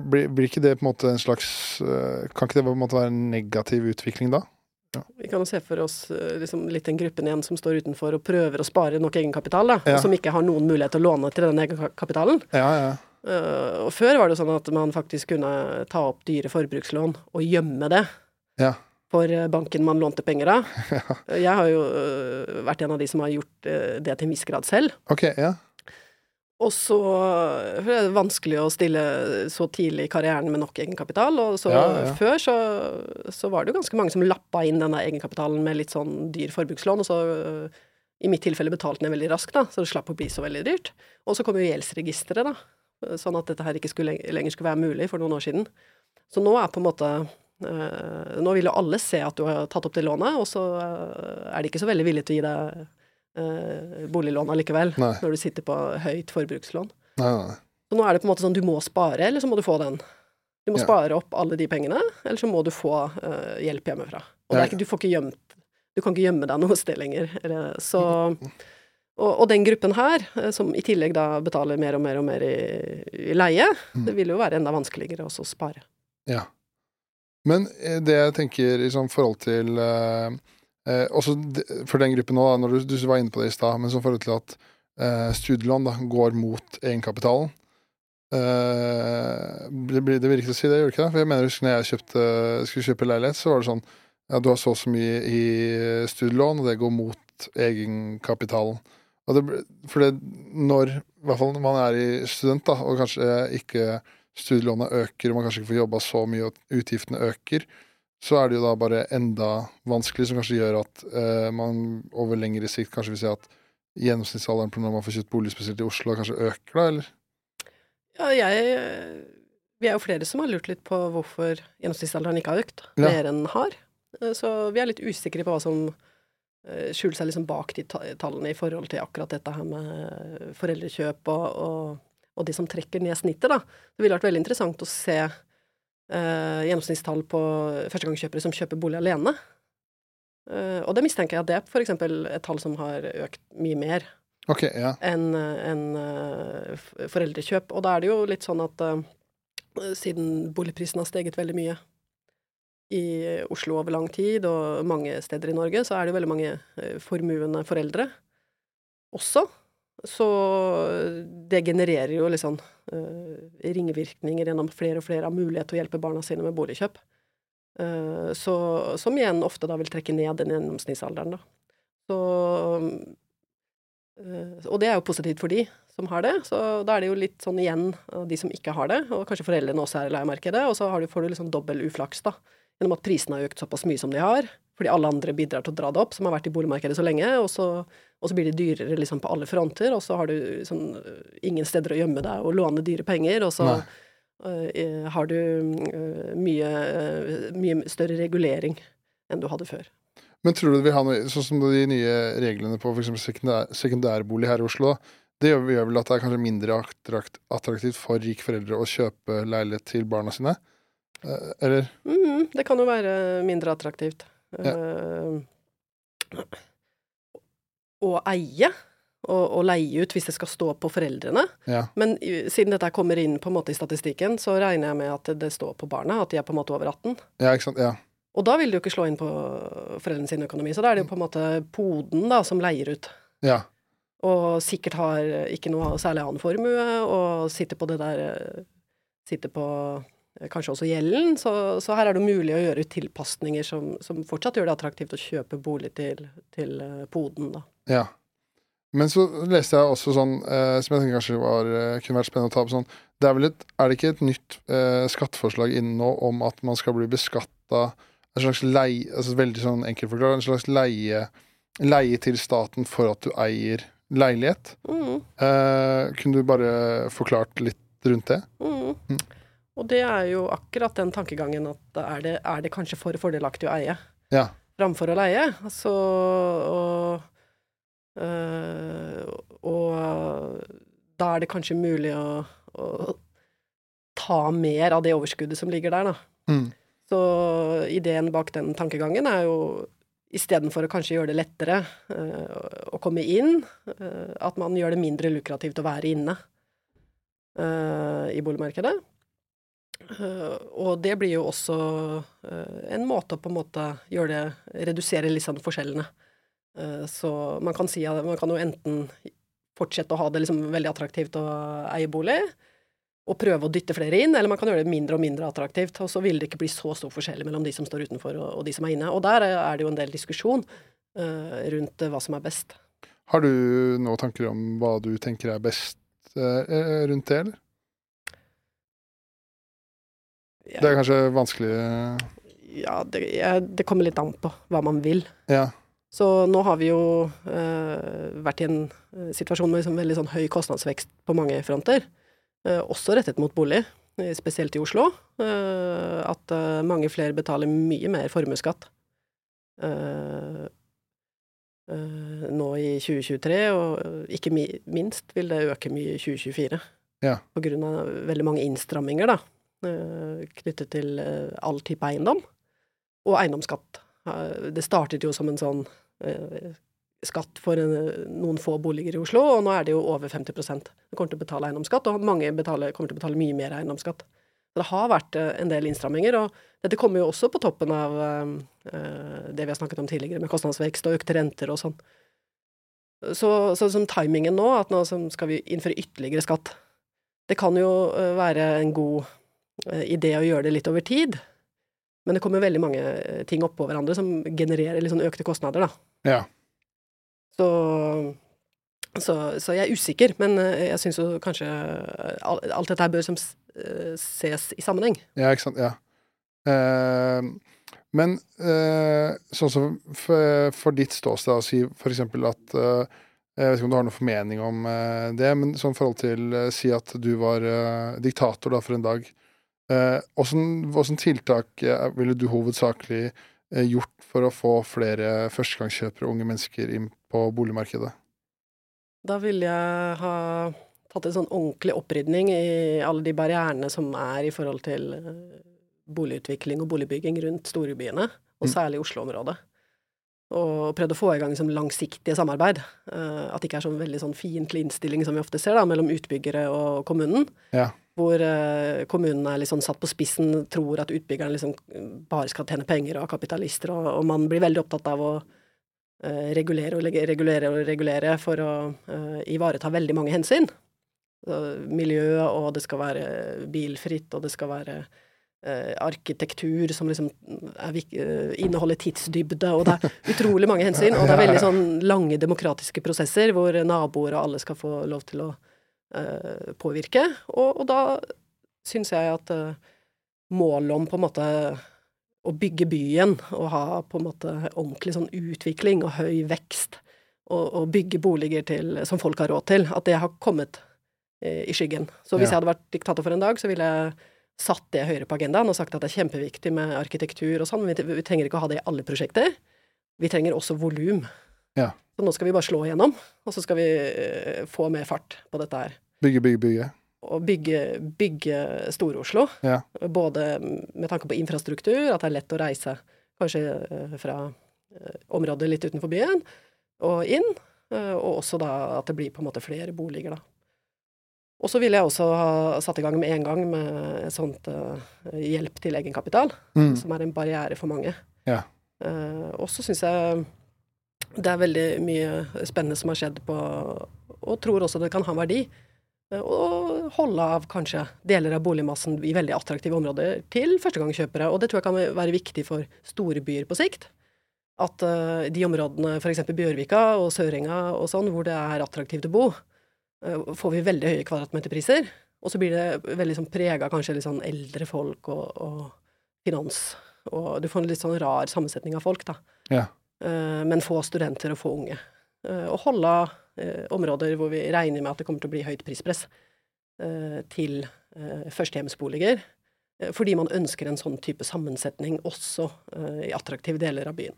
blir, blir ikke det på en måte en slags eh, Kan ikke det på en måte være en negativ utvikling da? Ja. Vi kan jo se for oss eh, liksom, litt den gruppen igjen som står utenfor og prøver å spare nok egenkapital, da, ja. som ikke har noen mulighet til å låne til den egenkapitalen. Ja, ja. Uh, og før var det sånn at man faktisk kunne ta opp dyre forbrukslån og gjemme det ja. for banken man lånte penger av. Ja. Jeg har jo uh, vært en av de som har gjort uh, det til en viss grad selv. Ok, ja. Og så for det er vanskelig å stille så tidlig i karrieren med nok egenkapital. Og så Ja, ja. før så, så var det jo ganske mange som lappa inn denne egenkapitalen med litt sånn dyr forbrukslån, og så i mitt tilfelle betalte den veldig raskt, da, så det slapp å bli så veldig dyrt. Og så kom jo gjeldsregisteret, da, sånn at dette her ikke skulle, lenger skulle være mulig for noen år siden. Så nå er på en måte øh, Nå vil jo alle se at du har tatt opp det lånet, og så øh, er de ikke så veldig villige til å gi deg øh, boliglån allikevel, Nei. når du sitter på høyt forbrukslån. Nei, nei. Så nå er det på en måte sånn du må spare, eller så må du få den. Du må Ja. spare opp alle de pengene, eller så må du få eh, hjelp hjemmefra. Og det Ja. er ikke, du får ikke gjemt Du kan ikke gjemme deg noe sted lenger. Eller, så og, og den gruppen her, eh, som i tillegg da betaler mer og mer og mer i, i leie, Mm. det vil jo være enda vanskeligere også å spare. Ja. Men eh, det jeg tenker i sånn forhold til eh, eh, Også for den gruppen nå, da, når du, du var inne på det i stad, men som forhold til at eh, studielån da, går mot egenkapitalen eh, det, blir- det virker å si det, gjør det ikke det? For jeg mener husker når jeg kjøpte, skulle kjøpe leilighet, så var det sånn ja, du har så og så mye i studielån, og det går mot egenkapitalen. Og det, for det, når, i hvert fall man er i student, da, og kanskje ikke studielånet øker, og man kanskje ikke får jobba så mye, og utgiftene øker, så er det jo da bare enda vanskelig, som kanskje gjør at eh, man over lengre sikt kanskje vil si at gjennomsnittsalderen på når man får kjøpt bolig, spesielt i Oslo, kanskje øker, da, eller? Ja, jeg Vi er jo flere som har lurt litt på hvorfor gjennomsnittsalderen ikke har økt Ja. mer enn den har. Eh, Så vi er litt usikre på hva som eh, skjuler seg liksom bak de tallene i forhold til akkurat dette her med foreldrekjøp og, og, og de som trekker ned snittet, da. Det ville vært veldig interessant å se eh, gjennomsnittstall på førstegangskjøpere som kjøper bolig alene. Eh, og det mistenker jeg at det er eksempel et tall som har økt mye mer okay, ja. enn en, eh, foreldrekjøp. Og da er det jo litt sånn at eh, siden boligprisen har steget veldig mye i Oslo over lang tid, og mange steder i Norge, så er det jo veldig mange eh, formuende foreldre også. Så det genererer jo litt eh, ringvirkninger gjennom flere og flere har mulighet til å hjelpe barna sine med boligkjøp. Eh, så, som igjen ofte da vil trekke ned den gjennomsnittsalderen, da. Så Eh, Og det er jo positivt for de som har det, så da er det jo litt sånn igjen av de som ikke har det, og kanskje foreldrene også er i leiemarkedet, og så du, får du liksom dobbel uflaks, da, gjennom at prisene har økt såpass mye som de har, fordi alle andre bidrar til å dra det opp, som har vært i boligmarkedet så lenge, og så, og så blir det dyrere liksom på alle fronter, og så har du sånn øh, ingen steder å gjemme deg og låne dyre penger, og så øh, har du uh, mye, uh, mye større regulering enn du hadde før. Men tror du det vil ha noe Sånn som de nye reglene på f.eks. Sekundær, sekundærbolig her i Oslo, det gjør, vel at det er kanskje mindre attraktivt for rike foreldre å kjøpe leilighet til barna sine? Eh, eller? Mm, det kan jo være mindre attraktivt. Ja. Uh, å eie og, og leie ut hvis det skal stå på foreldrene. Ja. Men uh, siden dette kommer inn på en måte i statistikken, så regner jeg med at det står på barna, at de er på en måte over 18. ja, ikke sant? Ja. Og da vil det jo ikke slå inn på foreldrene sin økonomi. Så da er det jo på en måte poden da, som leier ut. ja. Og sikkert har ikke noe særlig annen formue, og sitter på det der eh, Sitter på eh, kanskje også gjelden. Så, så her er det mulig å gjøre tilpasninger som, som fortsatt gjør det attraktivt å kjøpe bolig til, til eh, poden, da. Ja. Men så leste jeg også sånn, eh, som jeg tenker kanskje var, eh, kunne vært spennende å ta opp sånn det er, vel et, er det ikke et nytt eh, skatteforslag inne nå om at man skal bli beskatta en slags leie altså Veldig sånn enkelt forklart, en slags leie, leie til staten for at du eier leilighet. Mm, Eh, kunne du bare forklart litt rundt det? mm. Mm. Og det er jo akkurat den tankegangen at er det, er det kanskje for fordelaktig å eie Ja. framfor å leie? Altså og, øh, og da er det kanskje mulig å, å ta mer av det overskuddet som ligger der, da. Mm. Så ideen bak den tankegangen er jo istedenfor å kanskje gjøre det lettere øh, å komme inn, øh, at man gjør det mindre lukrativt å være inne i boligmarkedet. Uh, og det blir jo også uh, en måte å på en måte gjøre det Redusere litt sånn forskjellene. Uh, så man kan si at man kan jo enten fortsette å ha det liksom veldig attraktivt å eie bolig, og prøve å dytte flere inn, eller man kan gjøre det mindre og mindre attraktivt. Og så vil det ikke bli så stor forskjell mellom de som står utenfor og de som er inne. Og der er det jo en del diskusjon rundt hva som er best. Har du nå tanker om hva du tenker er best rundt det, eller? Det er kanskje vanskelig Ja, det, det, kommer litt an på hva man vil. Ja. Så nå har vi jo eh, vært i en eh, situasjon med liksom veldig sånn høy kostnadsvekst på mange fronter. Eh, også rettet mot bolig, eh, spesielt i Oslo. Eh, at eh, mange flere betaler mye mer formuesskatt nå i 2023, og ikke minst vil det øke mye i 2024. Ja. På grunn av veldig mange innstramminger, da. Eh, knyttet til eh, all type eiendom, og eiendomsskatt. Eh, det startet jo som en sånn skatt for noen få boliger i Oslo, og nå er det jo over 50% Du kommer til å betale eiendomsskatt, og mange betaler, kommer til å betale mye mer eiendomsskatt. Det har vært en del innstramminger, og dette kommer jo også på toppen av det vi har snakket om tidligere, med kostnadsvekst og økte renter og sånn. Så, så som timingen nå, at nå skal vi innføre ytterligere skatt, det kan jo være en god Eh, det å gjøre det litt over tid. Men det kommer veldig mange eh, ting oppå hverandre som genererer litt sånn økte kostnader, da. Ja. Så, så, så jeg er usikker, men eh, jeg syns jo kanskje alt dette her bør som ses i sammenheng. Ja, ikke sant. Ja. Uh, men eh, sånn som for, for ditt ståsted, å si for eksempel at eh, jeg vet ikke om du har noen formening om det, men sånn forhold til Si at du var diktator da for en dag. Hvilke tiltak eh, ville du hovedsakelig eh, gjort for å få flere førstegangskjøpere og unge mennesker inn på boligmarkedet? Da ville jeg ha tatt en sånn ordentlig opprydning i alle de barrierene som er i forhold til eh, boligutvikling og boligbygging rundt storbyene, og mm. særlig Oslo-området. Og prøvd å få i gang liksom langsiktige samarbeid. At det ikke er sånn veldig sånn fiendtlig innstilling som vi ofte ser da, mellom utbyggere og kommunen. Ja hvor kommunene er liksom satt på spissen, tror at utbyggerne liksom bare skal tjene penger er kapitalister, og, og, man blir veldig opptatt av å uh, regulere og regulere og regulere for å uh, ivareta veldig mange hensyn. miljø, og det skal være bilfritt, og det skal være eh, arkitektur som liksom er, eh, inneholder tidsdybde, og det er utrolig mange hensyn. Og det er veldig sånn lange demokratiske prosesser hvor naboer og alle skal få lov til å Eh, påvirke. Og, og da syns jeg at eh, målet om på en måte å bygge byen og ha på en måte ordentlig sånn utvikling og høy vekst, og, og bygge boliger til, som folk har råd til, at det har kommet eh, i skyggen. Så hvis ja. jeg hadde vært diktator for en dag, så ville jeg satt det høyere på agendaen og sagt at det er kjempeviktig med arkitektur og sånn. Vi, vi trenger ikke å ha det i alle prosjekter. Vi trenger også volum. Ja. Så nå skal vi bare slå igjennom, og så skal vi uh, få mer fart på dette her. Bygge, bygge, bygge. Og bygge, bygge Stor-Oslo. Ja. Både med tanke på infrastruktur, at det er lett å reise kanskje uh, fra området litt utenfor byen og inn. og også da at det blir på en måte flere boliger, da. Og så ville jeg også ha satt i gang med en gang med et sånt hjelp til egenkapital, mm. som er en barriere for mange. Ja. og så syns jeg det er veldig mye spennende som har skjedd på Og tror også det kan ha verdi. å holde av kanskje deler av boligmassen i veldig attraktive områder til førstegangskjøpere. Og det tror jeg kan være viktig for store byer på sikt. At uh, de områdene, f.eks. Bjørvika og Sørenga og sånn, hvor det er attraktivt å bo, uh, får vi veldig høye kvadratmeterpriser. Og så blir det veldig sånn prega kanskje litt sånn eldre folk og, og finans. Og du får en litt sånn rar sammensetning av folk, da. Ja. Eh, men få studenter og få unge. Eh, og holde eh, områder hvor vi regner med at det kommer til å bli høyt prispress, til førstehjemsboliger. fordi man ønsker en sånn type sammensetning også i attraktive deler av byen.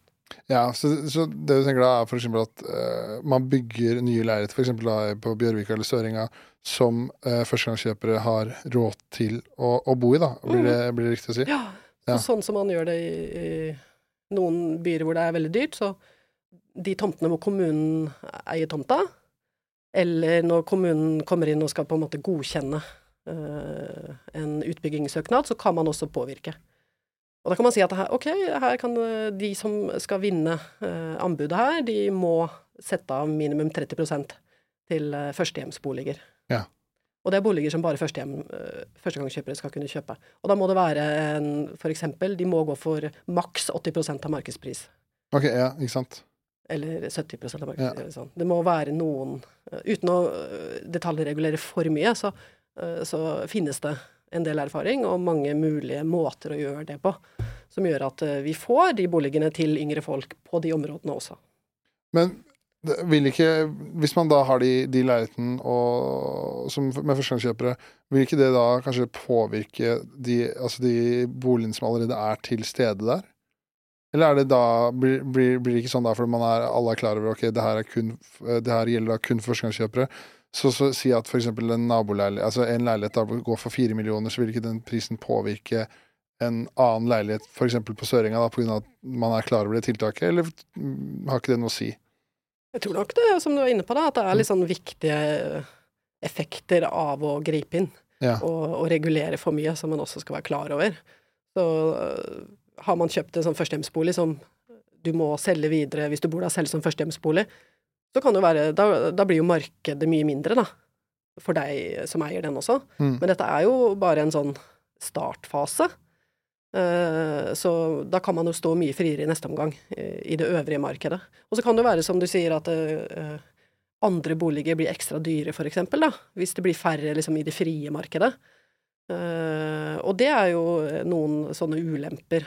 Ja, så, så, det du tenker da er f.eks. at uh, man bygger nye leiligheter, f.eks. på Bjørvika eller Søringa, som uh, førstegangskjøpere har råd til å, å, bo i, da. Blir det, mm. blir det, riktig å si? Ja. Så, ja. Sånn som man gjør det i, i noen byer hvor det er veldig dyrt, så de tomtene hvor kommunen eier tomta, eller når kommunen kommer inn og skal på en måte godkjenne uh, en utbyggingssøknad, så kan man også påvirke. Og da kan man si at her, ok, her kan eh, de som skal vinne uh, anbudet her, de må sette av minimum 30 til uh, førstehjemsboliger. Ja. Og det er boliger som bare førstehjem, uh, førstegangskjøpere skal kunne kjøpe. Og da må det være en eksempel, de må gå for maks 80% av markedspris. Ok, ja, ikke sant. Eller 70 av markedspris. Ja. Sånn. Det må være noen Uten å detaljregulere for mye, så, så finnes det en del erfaring og mange mulige måter å gjøre det på, som gjør at eh, vi får de boligene til yngre folk på de områdene også. Men vil ikke, hvis man da har de, de leilighetene med førstegangskjøpere, vil ikke det da kanskje påvirke de, altså de boligene som allerede er til stede der? Eller er det da, blir, blir, blir det ikke sånn da fordi man er, alle er klar over ok, det her, kun, det her gjelder da kun førstegangskjøpere, så, så si at f.eks. en naboleilighet, altså en leilighet da går for fire millioner, så vil ikke den prisen påvirke en annen leilighet, f.eks. på Søringa, da, pga. at man er klar over det tiltaket, eller har ikke det noe å si? Jeg tror nok det, som du var inne på, da, at det er litt sånn viktige effekter av å gripe inn. Ja. Og, og, regulere for mye, som man også skal være klar over. Så øh, har man kjøpt en sånn førstehjemsbolig som du må selge videre hvis du bor der selv som førstehjemsbolig, så kan det være da, da, blir jo markedet mye mindre, da. For deg som eier den også. Mm. Men dette er jo bare en sånn startfase. Uh, så da kan man jo stå mye friere i neste omgang uh, i det øvrige markedet. Og så kan det være, som du sier, at uh, andre boliger blir ekstra dyre, da. Hvis det blir færre liksom, i det frie markedet. og det er jo noen sånne ulemper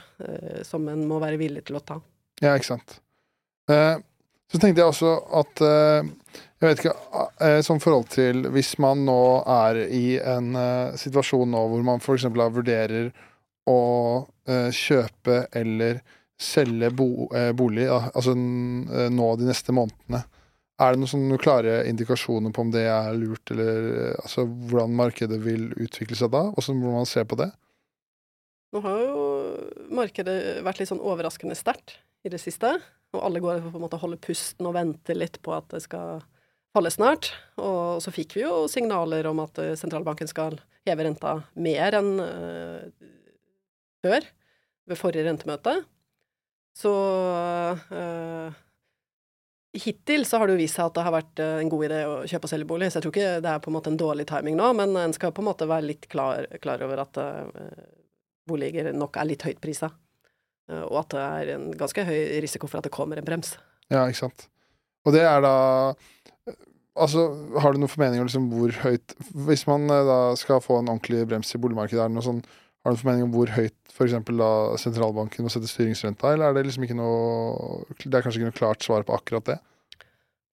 som en må være villig til å ta. Ja, ikke sant. Så tenkte jeg også at eh, Jeg vet ikke eh, Som forhold til Hvis man nå er i en eh, situasjon nå hvor man f.eks. vurderer å kjøpe eller selge bo, bolig, altså nå de neste månedene. Er det noen sånne klare indikasjoner på om det er lurt, eller altså, hvordan markedet vil utvikle seg da? Hvordan må man se på det? Nå har jo markedet vært litt sånn overraskende sterkt i det siste. Og alle går på en måte holder pusten og venter litt på at det skal falle snart. Og så fikk vi jo signaler om at eh, sentralbanken skal heve renta mer enn før, ved forrige rentemøte. Så uh, Hittil så har det jo vist seg at det har vært en god idé å kjøpe og selge bolig, så jeg tror ikke det er på en måte en dårlig timing nå, men en skal på en måte være litt klar, klar over at uh, boliger nok er litt høyt prisa. Eh, og at det er en ganske høy risiko for at det kommer en brems. Ja, ikke sant. Og det er da Altså, har du noen formeninger om liksom hvor høyt Hvis man eh, da skal få en ordentlig brems i boligmarkedet, er det noe sånn har du noen formening om hvor høyt f.eks. sentralbanken må sette styringsrenta, eller er det liksom ikke noe Det er kanskje ikke noe klart svar på akkurat det?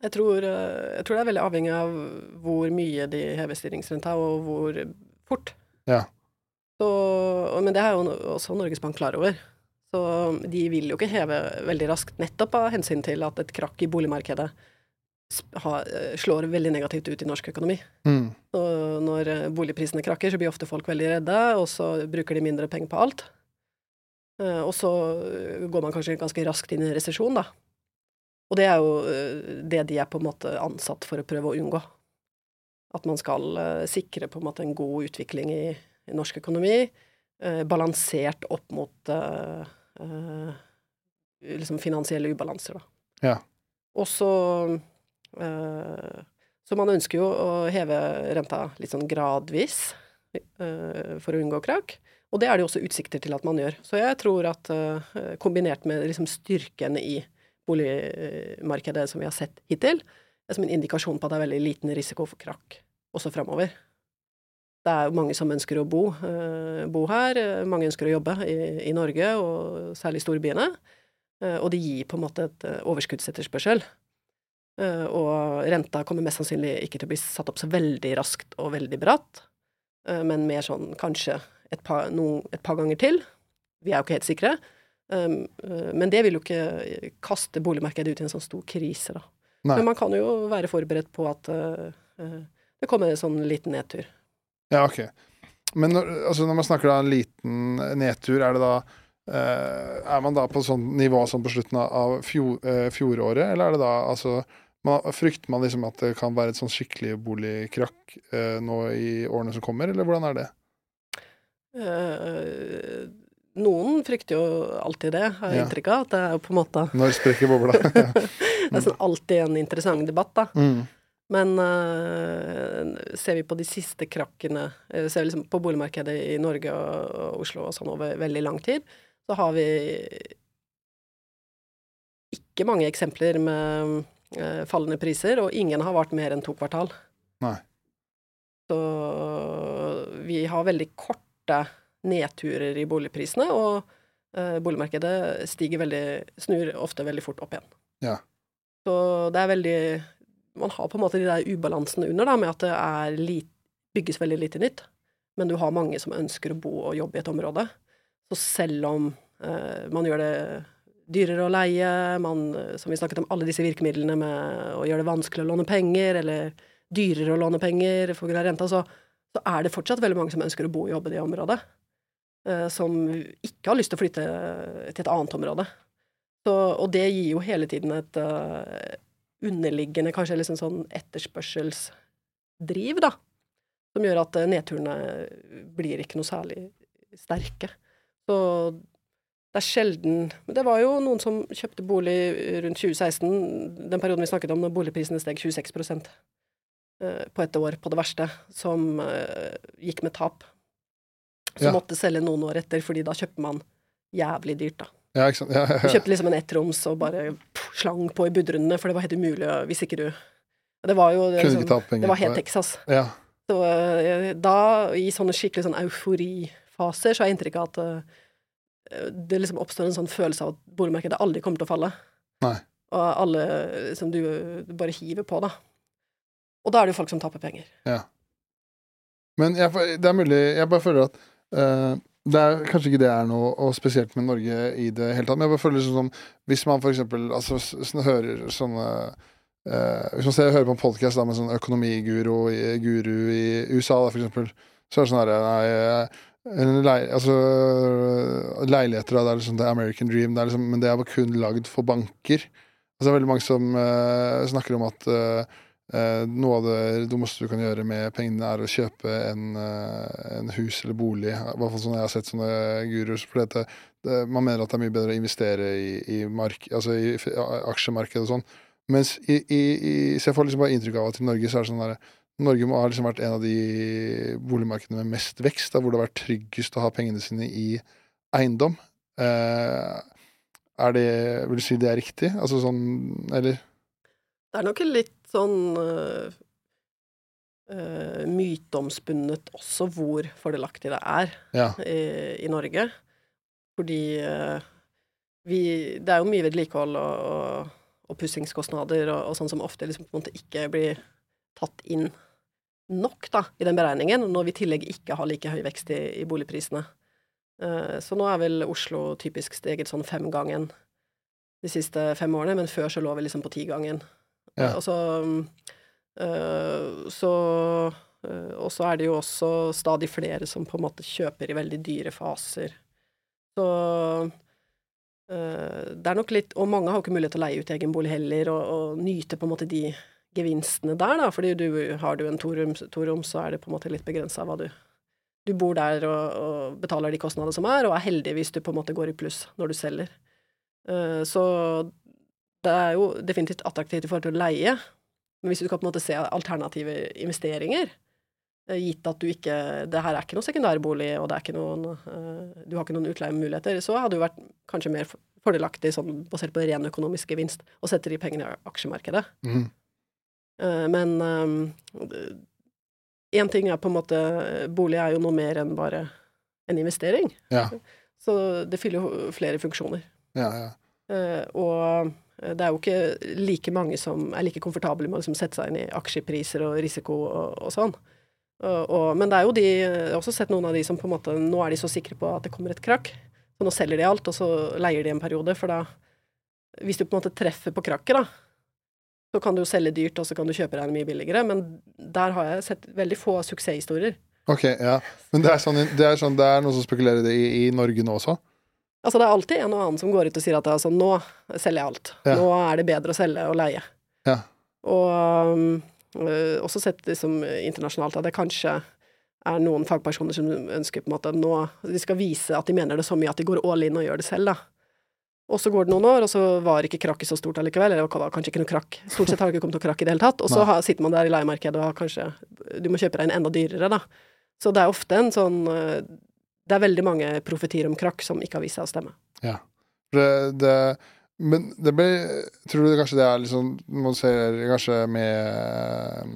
Jeg tror, eh, jeg tror det er veldig avhengig av hvor mye de hever styringsrenta, og hvor fort. Ja. Så, men det er jo også Norges Bank klar over. Så de vil jo ikke heve veldig raskt, nettopp av hensyn til at et krakk i boligmarkedet eh, slår veldig negativt ut i norsk økonomi. Mm. Når eh, boligprisene krakker, så blir ofte folk veldig redde, og så bruker de mindre penger på alt. Eh, og så går man kanskje ganske raskt inn i resesjon, da. Og det er jo det de er på en måte ansatt for å prøve å unngå. At man skal sikre på en måte en god utvikling i, i norsk økonomi, balansert opp mot uh, liksom finansielle ubalanser, da. Ja. Og så uh, Så man ønsker jo å heve renta litt sånn gradvis uh, for å unngå krakk. Og det er det jo også utsikter til at man gjør. Så jeg tror at kombinert med liksom styrken i boligmarkedet som vi har sett hittil, er som en indikasjon på at det er veldig liten risiko for krakk også framover. Det er jo mange som ønsker å bo, bo her. Mange ønsker å jobbe i, i Norge, og særlig storbyene. Og det gir på en måte et overskuddsetterspørsel. Og renta kommer mest sannsynlig ikke til å bli satt opp så veldig raskt og veldig bratt, men mer sånn kanskje et par, noen, et par ganger til. Vi er jo ikke helt sikre. Um, uh, men det vil jo ikke kaste boligmarkedet ut i en sånn stor krise, da. Nei. Men man kan jo være forberedt på at det kommer en sånn liten nedtur. Ja, ok. Men når, altså når man snakker da en liten nedtur, er det da eh, Er man da på sånn nivå som på slutten av fjor, eh, fjoråret, eller er det da altså man, Frykter man liksom at det kan være et sånn skikkelig boligkrakk eh, nå i årene som kommer, eller hvordan er det? Uh, noen frykter jo alltid det, har jeg Ja. inntrykk av. At det er jo på en måte Når sprekker bobla? Det er sånn alltid en interessant debatt, da. mm. Men uh, ser vi på de siste krakkene, uh, ser vi liksom på boligmarkedet i Norge og, og Oslo og sånn over veldig lang tid, så har vi ikke mange eksempler med eh, fallende priser, og ingen har vart mer enn to kvartal. Nei. Så vi har veldig korte nedturer i boligprisene, og eh, boligmarkedet stiger veldig, snur ofte veldig fort opp igjen. Ja. Så det er veldig Man har på en måte de der ubalansene under, da, med at det er lit, bygges veldig lite nytt, men du har mange som ønsker å bo og jobbe i et område. Så selv om eh, man gjør det dyrere å leie, man, som vi snakket om, alle disse virkemidlene med å gjøre det vanskelig å låne penger, eller dyrere å låne penger for grunn av renta, så, så er det fortsatt veldig mange som ønsker å bo og jobbe i det området. eh, som ikke har lyst til å flytte til et annet område. Så, og det gir jo hele tiden et uh, underliggende, kanskje liksom sånn etterspørselsdriv, da. Som gjør at eh, nedturene blir ikke noe særlig sterke. Så det er sjelden Men det var jo noen som kjøpte bolig rundt 2016, den perioden vi snakket om, når boligprisene steg 26 eh, på ett år, på det verste, som eh, gikk med tap. Som Ja. måtte selge noen år etter, fordi da kjøper man jævlig dyrt, da. Ja, ikke sant. Ja, ja, Du kjøpte liksom en ettroms og bare pff, slang på i budrundene, for det var helt umulig hvis ikke du Det var jo det, liksom, det var helt. Texas. Ja. Så eh, da, i sånne skikkelig sånn euforifaser, så har jeg inntrykk av at det liksom oppstår en sånn følelse av at boligmarkedet aldri kommer til å falle. Nei. Og alle liksom du, du bare hiver på, da. Og da er det jo folk som taper penger. Men jeg, det er mulig Jeg bare føler at uh, det er Kanskje ikke det er noe og spesielt med Norge i det hele tatt, men jeg bare føler sånn som Hvis man for eksempel altså, sånn, hører sånne uh, Hvis man ser, hører på en podkast med sånn økonomiguru i, guru i USA, da, for eksempel, så er det sånn herre Nei, altså, leiligheter, det er liksom the American dream, det liksom, men det er kun lagd for banker. Altså, det er veldig mange som uh, snakker om at uh, noe av det dummeste du kan gjøre med pengene, er å kjøpe en, en hus eller bolig. I hvert fall sånn jeg har sett sånne guruer. Man mener at det er mye bedre å investere i, i, mark, altså i aksjemarkedet og sånn. Mens i, i, i, så jeg får liksom bare inntrykk av at i Norge så er det sånn der Norge må ha liksom vært en av de boligmarkedene med mest vekst, da, hvor det har vært tryggest å ha pengene sine i eiendom. Eh, er det Vil du si det er riktig? Altså sånn Eller? Det er nok litt sånn uh, myteomspunnet også hvor fordelaktig det er Ja. i, i Norge. Fordi eh, vi Det er jo mye vedlikehold og, og, og pussingskostnader og, og sånn som ofte liksom på en måte ikke blir tatt inn nok da, i den beregningen, når vi i tillegg ikke har like høy vekst i, i boligprisene. Eh, så nå er vel Oslo typisk steget sånn femgangen de siste fem årene, men før så lå vi liksom på tigangen. Ja. Og så øh, så Og så er det jo også stadig flere som på en måte kjøper i veldig dyre faser. Så det er nok litt Og mange har jo ikke mulighet til å leie ut egen bolig heller, og, og nyte på en måte de gevinstene der, da. Fordi du, har du en torom, torom, så er det på en måte litt begrensa hva du Du bor der og, og betaler de kostnadene som er, og er heldig hvis du på en måte går i pluss når du selger. Eh, så det er jo definitivt attraktivt i forhold til å leie, men hvis du skal på en måte se alternative investeringer, eh, gitt at du ikke Det her er ikke noe sekundærbolig, og det er ikke noen eh, Du har ikke noen utleiemuligheter, så hadde det vært kanskje mer fordelaktig, sånn basert på ren økonomisk gevinst, å sette de pengene i aksjemarkedet. Mhm. Eh, Men én ting er på en måte Bolig er jo noe mer enn bare en investering. Ja. Så det fyller jo flere funksjoner. Ja, ja. Eh, og det er jo ikke like mange som er like komfortable med å liksom sette seg inn i aksjepriser og risiko og, og sånn. Og, og, men det er jo de Jeg har også sett noen av de som på en måte Nå er de så sikre på at det kommer et krakk, så nå selger de alt, og så leier de en periode, for da Hvis du på en måte treffer på krakket, da, så kan du jo selge dyrt, og så kan du kjøpe deg mye billigere, men der har jeg sett veldig få suksesshistorier. Ok, ja. Men det er, sånn, det er, sånn, det er noen som spekulerer i det i, i Norge nå også? Altså, det er alltid en og annen som går ut og sier at altså, nå selger jeg alt. Ja. Nå er det bedre å selge og leie. Ja. Og um, også sett liksom internasjonalt at det kanskje er noen fagpersoner som ønsker på en måte nå De skal vise at de mener det så mye at de går all in og gjør det selv, da. Og så går det noen år, og så var ikke krakket så stort allikevel. Eller det var kanskje ikke noe krakk. Stort sett har det ikke kommet noe krakk i det hele tatt. Og så har, sitter man der i leiemarkedet og har kanskje Du må kjøpe deg en enda dyrere, da. Så det er ofte en sånn det er veldig mange profetier om krakk som ikke har vist seg å stemme. Ja. Det, det, men det ble Tror du kanskje det er liksom Man ser kanskje med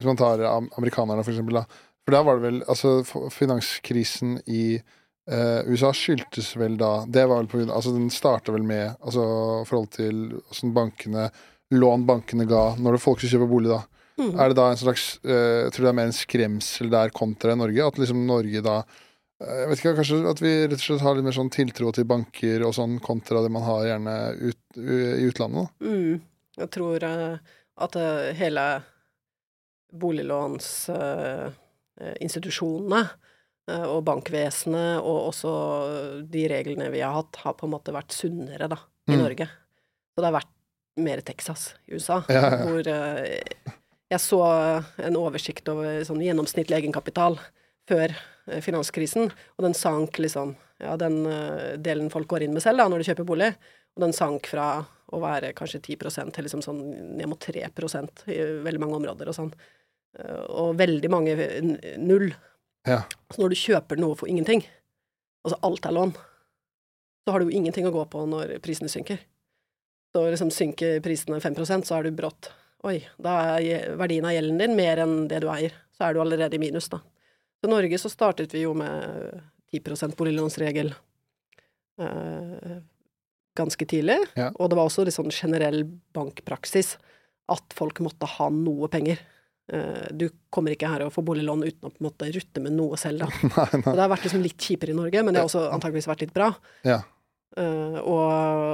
Hvis man tar amerikanerne, for eksempel, da. For da var det vel Altså, finanskrisen i eh, USA skyldtes vel da Det var vel på grunn Altså, den starta vel med Altså forhold til åssen bankene Lån bankene ga når det folk skulle kjøpe bolig, da. Mm. Er det da en slags jeg Tror det er mer en skremsel der kontra Norge? At liksom Norge da jeg vet ikke, Kanskje at vi rett og slett har litt mer sånn tiltro til banker og sånn, kontra det man har gjerne ut, i utlandet? Mm. Jeg tror uh, at uh, hele boliglånsinstitusjonene uh, og bankvesenet og også de reglene vi har hatt, har på en måte vært sunnere da, i mm. Norge. Så det har vært mer Texas i USA, ja, ja. hvor jeg så en oversikt over sånn gjennomsnittlig egenkapital før eh, finanskrisen, og den sank liksom Ja, den delen folk går inn med selv da, når de kjøper bolig, og den sank fra å være kanskje 10% til liksom sånn ned mot 3% i veldig mange områder og sånn. Og veldig mange null. Ja. Så når du kjøper noe for ingenting, altså alt er lån, så har du jo ingenting å gå på når prisene synker. Så liksom synker prisene 5% så er du brått Oi, da er verdien av gjelden din mer enn det du eier. Så er du allerede i minus, da. Så i Norge så startet vi jo med 10 boliglånsregel eh, ganske tidlig. Ja. Og det var også litt sånn generell bankpraksis at folk måtte ha noe penger. Eh, du kommer ikke her og får boliglån uten å på en måte rutte med noe selv, da. nei, nei. Så det har vært liksom litt kjipere i Norge, men det har også antageligvis vært litt bra. Ja. Uh, og,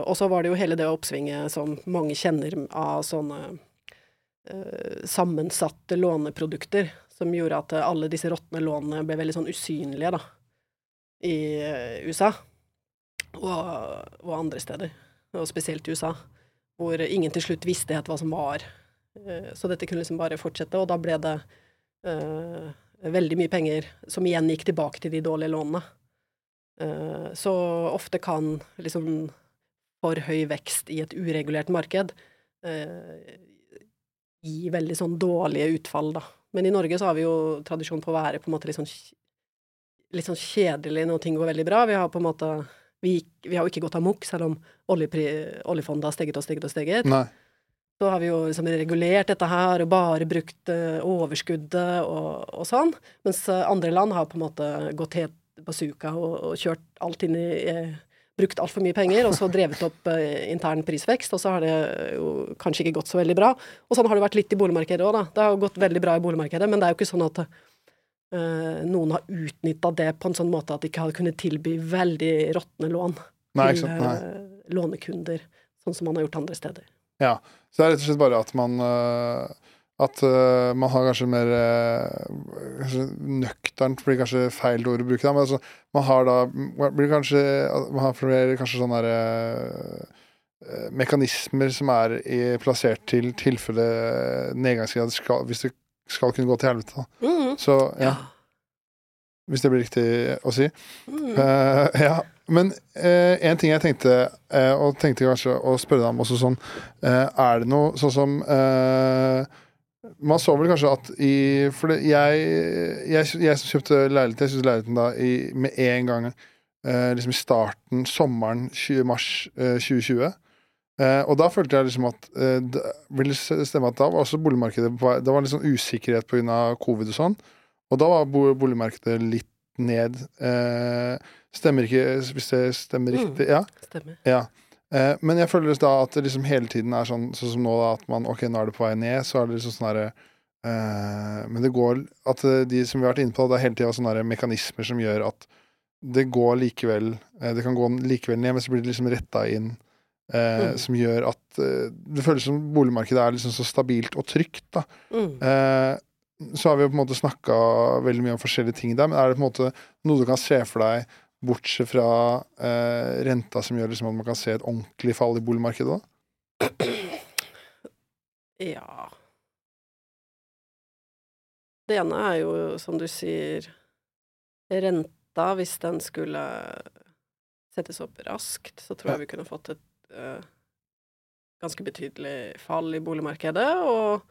og, så var det jo hele det oppsvinget som mange kjenner av sånne uh, sammensatte låneprodukter som gjorde at alle disse råtne lånene ble veldig sånn usynlige, da, i uh, USA. Og, og, andre steder, og spesielt i USA, hvor ingen til slutt visste helt hva som var. Eh, så dette kunne liksom bare fortsette, og da ble det uh, veldig mye penger som igjen gikk tilbake til de dårlige lånene. Uh, så ofte kan liksom for høy vekst i et uregulert marked uh, gi veldig sånn dårlige utfall, da. Men i Norge så har vi jo tradisjon på å være på en måte litt sånn, litt sånn kjedelig når ting går veldig bra. Vi har på en måte Vi, vi har jo ikke gått amok, selv om oljefondet har steget og steget og steget. Nei. Så har vi jo liksom regulert dette her og bare brukt uh, overskuddet og, og, sånn. Mens uh, andre land har på en måte gått helt bazooka og, og kjørt alt inn i uh, brukt altfor mye penger, og så drevet opp eh, intern prisvekst, og så har det jo kanskje ikke gått så veldig bra. Og sånn har det vært litt i boligmarkedet òg, da. Det har jo gått veldig bra i boligmarkedet, men det er jo ikke sånn at eh, noen har utnytta det på en sånn måte at de ikke har kunnet tilby veldig råtne lån nei, til eh, lånekunder, sånn som man har gjort andre steder. Ja, så det er rett og slett bare at man uh at uh, man har kanskje mer uh, kanskje Nøkternt blir kanskje feil ord å bruke, da, men altså, man har da blir kanskje Man har flere kanskje sånne uh, mekanismer som er i, plassert til tilfelle nedgangsgrad skal, hvis det skal kunne gå til helvete. Da. Mm. Så ja. Hvis det blir riktig å si. Mm. ja. Men en ting jeg tenkte, og tenkte kanskje å spørre deg om også sånn Er det noe sånn som man så vel kanskje at i For det, jeg, jeg, jeg, som kjøpte leilighet, jeg syntes leiligheten da i, med en gang eh, liksom i starten, sommeren 20, mars eh, 2020. Eh, og da følte jeg liksom at eh, det ville stemme at da var også boligmarkedet på vei Det var litt sånn usikkerhet pga. covid og sånn. Og da var boligmarkedet litt ned. Eh, stemmer ikke Hvis det stemmer mm. riktig? Ja. Stemmer. ja. Eh, men jeg føler da at det liksom hele tiden er sånn, sånn som nå, da, at man ok, nå er det på vei ned, så er det liksom sånn herre eh, Men det går At de som vi har vært inne på, det er hele tida sånne mekanismer som gjør at det går likevel Det kan gå likevel ned, men så blir det liksom retta inn. Eh, mm. Som gjør at eh, det føles som boligmarkedet er liksom så stabilt og trygt. da. Mm. Eh, så har vi jo på en måte snakka veldig mye om forskjellige ting der, men er det på en måte noe du kan se for deg, bortsett fra eh, renta, som gjør liksom at man kan se et ordentlig fall i boligmarkedet? da? Ja Det ene er jo, som du sier, renta. Hvis den skulle settes opp raskt, så tror jeg vi kunne fått et uh, ganske betydelig fall i boligmarkedet. Og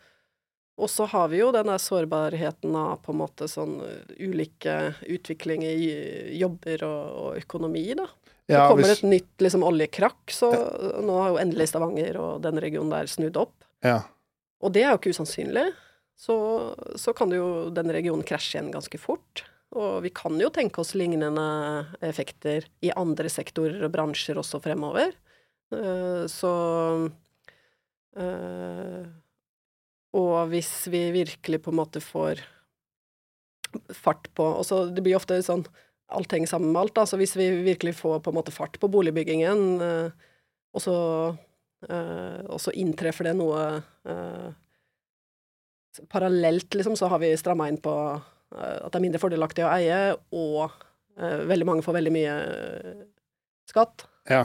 og så har vi jo den der sårbarheten av på en måte sånn uh, ulike utviklinger i jobber og, og økonomi, da. Så ja, kommer hvis... et nytt liksom, oljekrakk, så ja. nå har jo endelig Stavanger og den regionen der snudd opp. Ja. Og det er jo ikke usannsynlig. Så, så kan jo den regionen krasje igjen ganske fort. Og vi kan jo tenke oss lignende effekter i andre sektorer og bransjer også fremover. Uh, så uh, og hvis vi virkelig på en måte får fart på Og så det blir ofte sånn Alt henger sammen med alt, da. Så hvis vi virkelig får på en måte fart på boligbyggingen, eh, og så, eh, og så inntreffer det noe eh, Parallelt, liksom, så har vi stramma inn på at det er mindre fordelaktig å eie, og veldig mange får veldig mye skatt. Ja.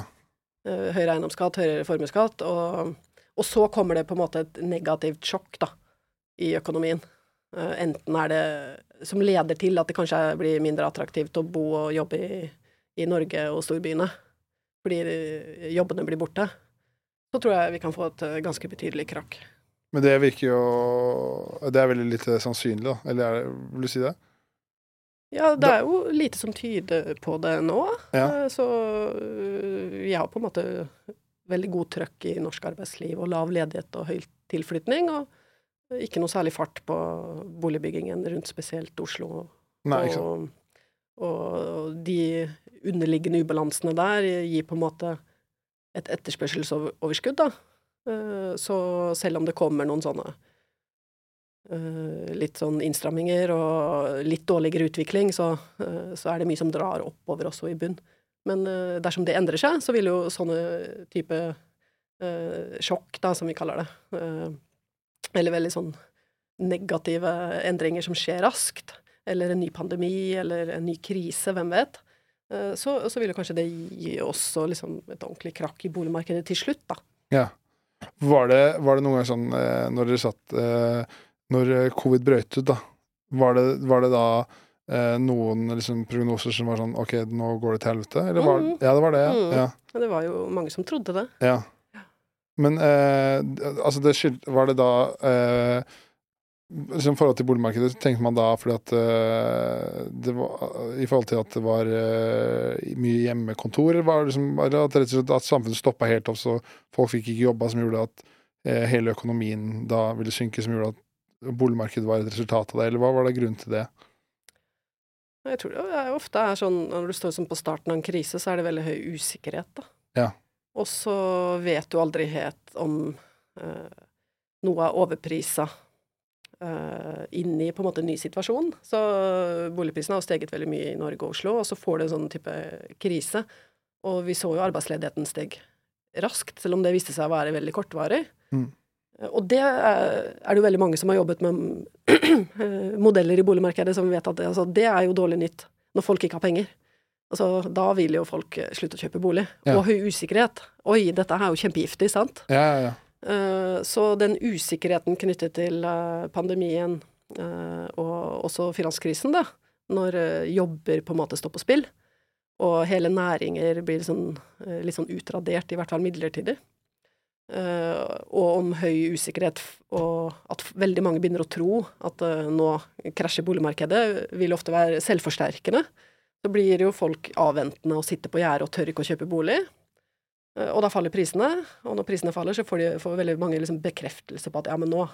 Høyere eiendomsskatt, høyere formuesskatt, og og så kommer det på en måte et negativt sjokk da, i økonomien. Uh, enten er det som leder til at det kanskje blir mindre attraktivt å bo og jobbe i, i Norge og storbyene, fordi jobbene blir borte. Så tror jeg vi kan få et uh, ganske betydelig krakk. Men det virker jo Det er veldig lite sannsynlig, da? Eller det, vil du si det? Ja, det er jo lite som tyder på det nå. Ja. Så vi har på en måte veldig god trøkk i norsk arbeidsliv og lav ledighet og høy tilflytning. Og ikke noe særlig fart på boligbyggingen rundt spesielt Oslo. Nei, og, og, de underliggende ubalansene der gir på en måte et etterspørselsoverskudd, da. Eh, så selv om det kommer noen sånne eh, litt sånn innstramminger og litt dårligere utvikling, så, eh, så er det mye som drar oppover også i bunn. Men uh, dersom det endrer seg, så vil jo sånne type uh, sjokk, da, som vi kaller det, uh, eller veldig sånn negative endringer som skjer raskt, eller en ny pandemi, eller en ny krise, hvem vet, så, så, vil jo kanskje det gi også liksom, et ordentlig krakk i boligmarkedet til slutt, da. Ja. Var det, var det noen gang sånn når dere satt Når covid brøt ut, da, var det, var det da eh, noen liksom, prognoser som var sånn OK, nå går det til helvete? Eller var, mm. Ja, det var det. Mm. ja. Det var jo mange som trodde det. Ja. Men eh, altså, det skyld, var det da eh, liksom forhold til boligmarkedet, tenkte man da fordi at uh, det var, I forhold til at det var uh, mye hjemmekontor, var liksom, at, at samfunnet stoppa helt opp, så folk fikk ikke jobba, som gjorde at uh, hele økonomien da ville synke, som gjorde at boligmarkedet var et resultat av det, eller hva var det grunnen til det? Jeg tror det ofte er sånn når du står sånn på starten av en krise, så er det veldig høy usikkerhet, da. Ja. Og så vet du aldri helt om eh, noe er overprisa eh, inn i på en måte en ny situasjon. Så boligprisene har steget veldig mye i Norge og Oslo, og så får du en sånn type krise. Og vi så jo arbeidsledigheten steg raskt, selv om det viste seg å være veldig kortvarig. Mm. Og det er det jo veldig mange som har jobbet med modeller i boligmarkedet, som vet at det, altså, det er jo dårlig nytt når folk ikke har penger. Altså, da vil jo folk eh, slutte å kjøpe bolig. Ja. Og høy usikkerhet. Oi, dette er jo kjempegiftig, sant? Ja, ja, ja. Uh, så den usikkerheten knyttet til uh, pandemien uh, og også finanskrisen, da, når jobber på en måte står på spill, og hele næringer blir sånn, litt sånn utradert, i hvert fall midlertidig, og om høy usikkerhet, og at veldig mange begynner å tro at uh, nå krasjer boligmarkedet, vil ofte være selvforsterkende. Så blir jo folk avventende og sitter på gjerdet og tør ikke å kjøpe bolig. Uh, og da faller prisene, og når prisene faller, så får, de, får veldig mange liksom bekreftelse på at ja, men nå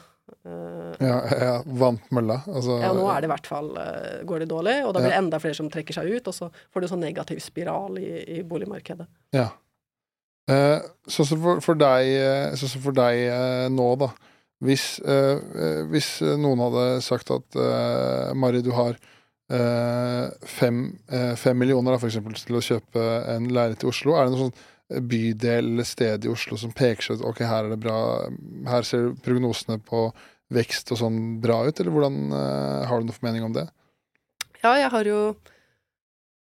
Ja, ja vant mølla. Altså, ja, nå er det i hvert fall går det dårlig, og da blir det enda flere som trekker seg ut, og så får du sånn negativ spiral i, i boligmarkedet. Ja. Sånn som for, for, deg, så som for deg eh, nå, da. Hvis, eh, eh, hvis noen hadde sagt at eh, Mari, du har eh, fem, eh, fem millioner da, for eksempel, til å kjøpe en leilighet i Oslo, er det noe sånn bydel eller sted i Oslo som peker seg ut ok, her er det bra, her ser prognosene på vekst og sånn bra ut, eller hvordan eh, har du noe formening om det? Ja, jeg har jo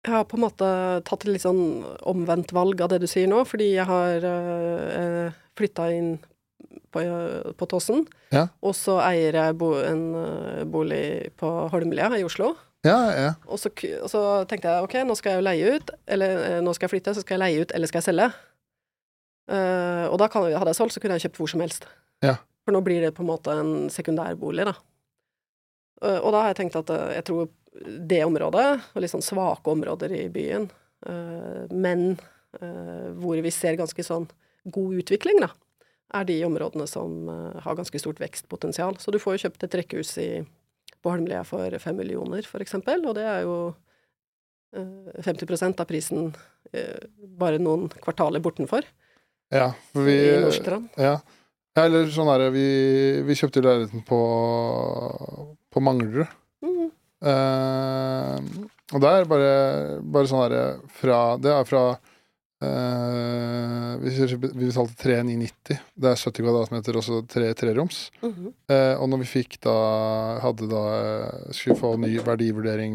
jeg har på en måte tatt et litt sånn omvendt valg av det du sier nå, fordi jeg har uh, flytta inn på, på Tåsen. Ja. Og så eier jeg bo, en uh, bolig på Holmlia i Oslo. Ja, ja. Og så, og så tenkte jeg ok, nå skal jeg jo leie ut, eller eh, nå skal jeg flytte, så skal jeg leie ut, eller skal jeg selge? Uh, og da kan, hadde jeg solgt, så kunne jeg kjøpt hvor som helst. Ja. For nå blir det på en måte en sekundærbolig, da. Uh, og da har jeg tenkt at uh, jeg tror det området, og litt sånn svake områder i byen, eh, men eh, hvor vi ser ganske sånn god utvikling, da, er de områdene som eh, har ganske stort vekstpotensial. Så du får jo kjøpt et rekkehus i, på Holmlia for fem millioner, for eksempel, og det er jo eh, 50% av prisen bare noen kvartaler bortenfor ja vi, i Nordstrand. ja. ja, eller sånn er det vi, vi kjøpte leiligheten på, på Manglerud. Mm. Eh, og det er bare, bare sånn derre fra Det er fra uh, vi, vi betalte 3990. Det er 70 kvadratmeter også tre treroms. Mm -hmm. uh, og når vi fikk da Hadde da Skulle få ny verdivurdering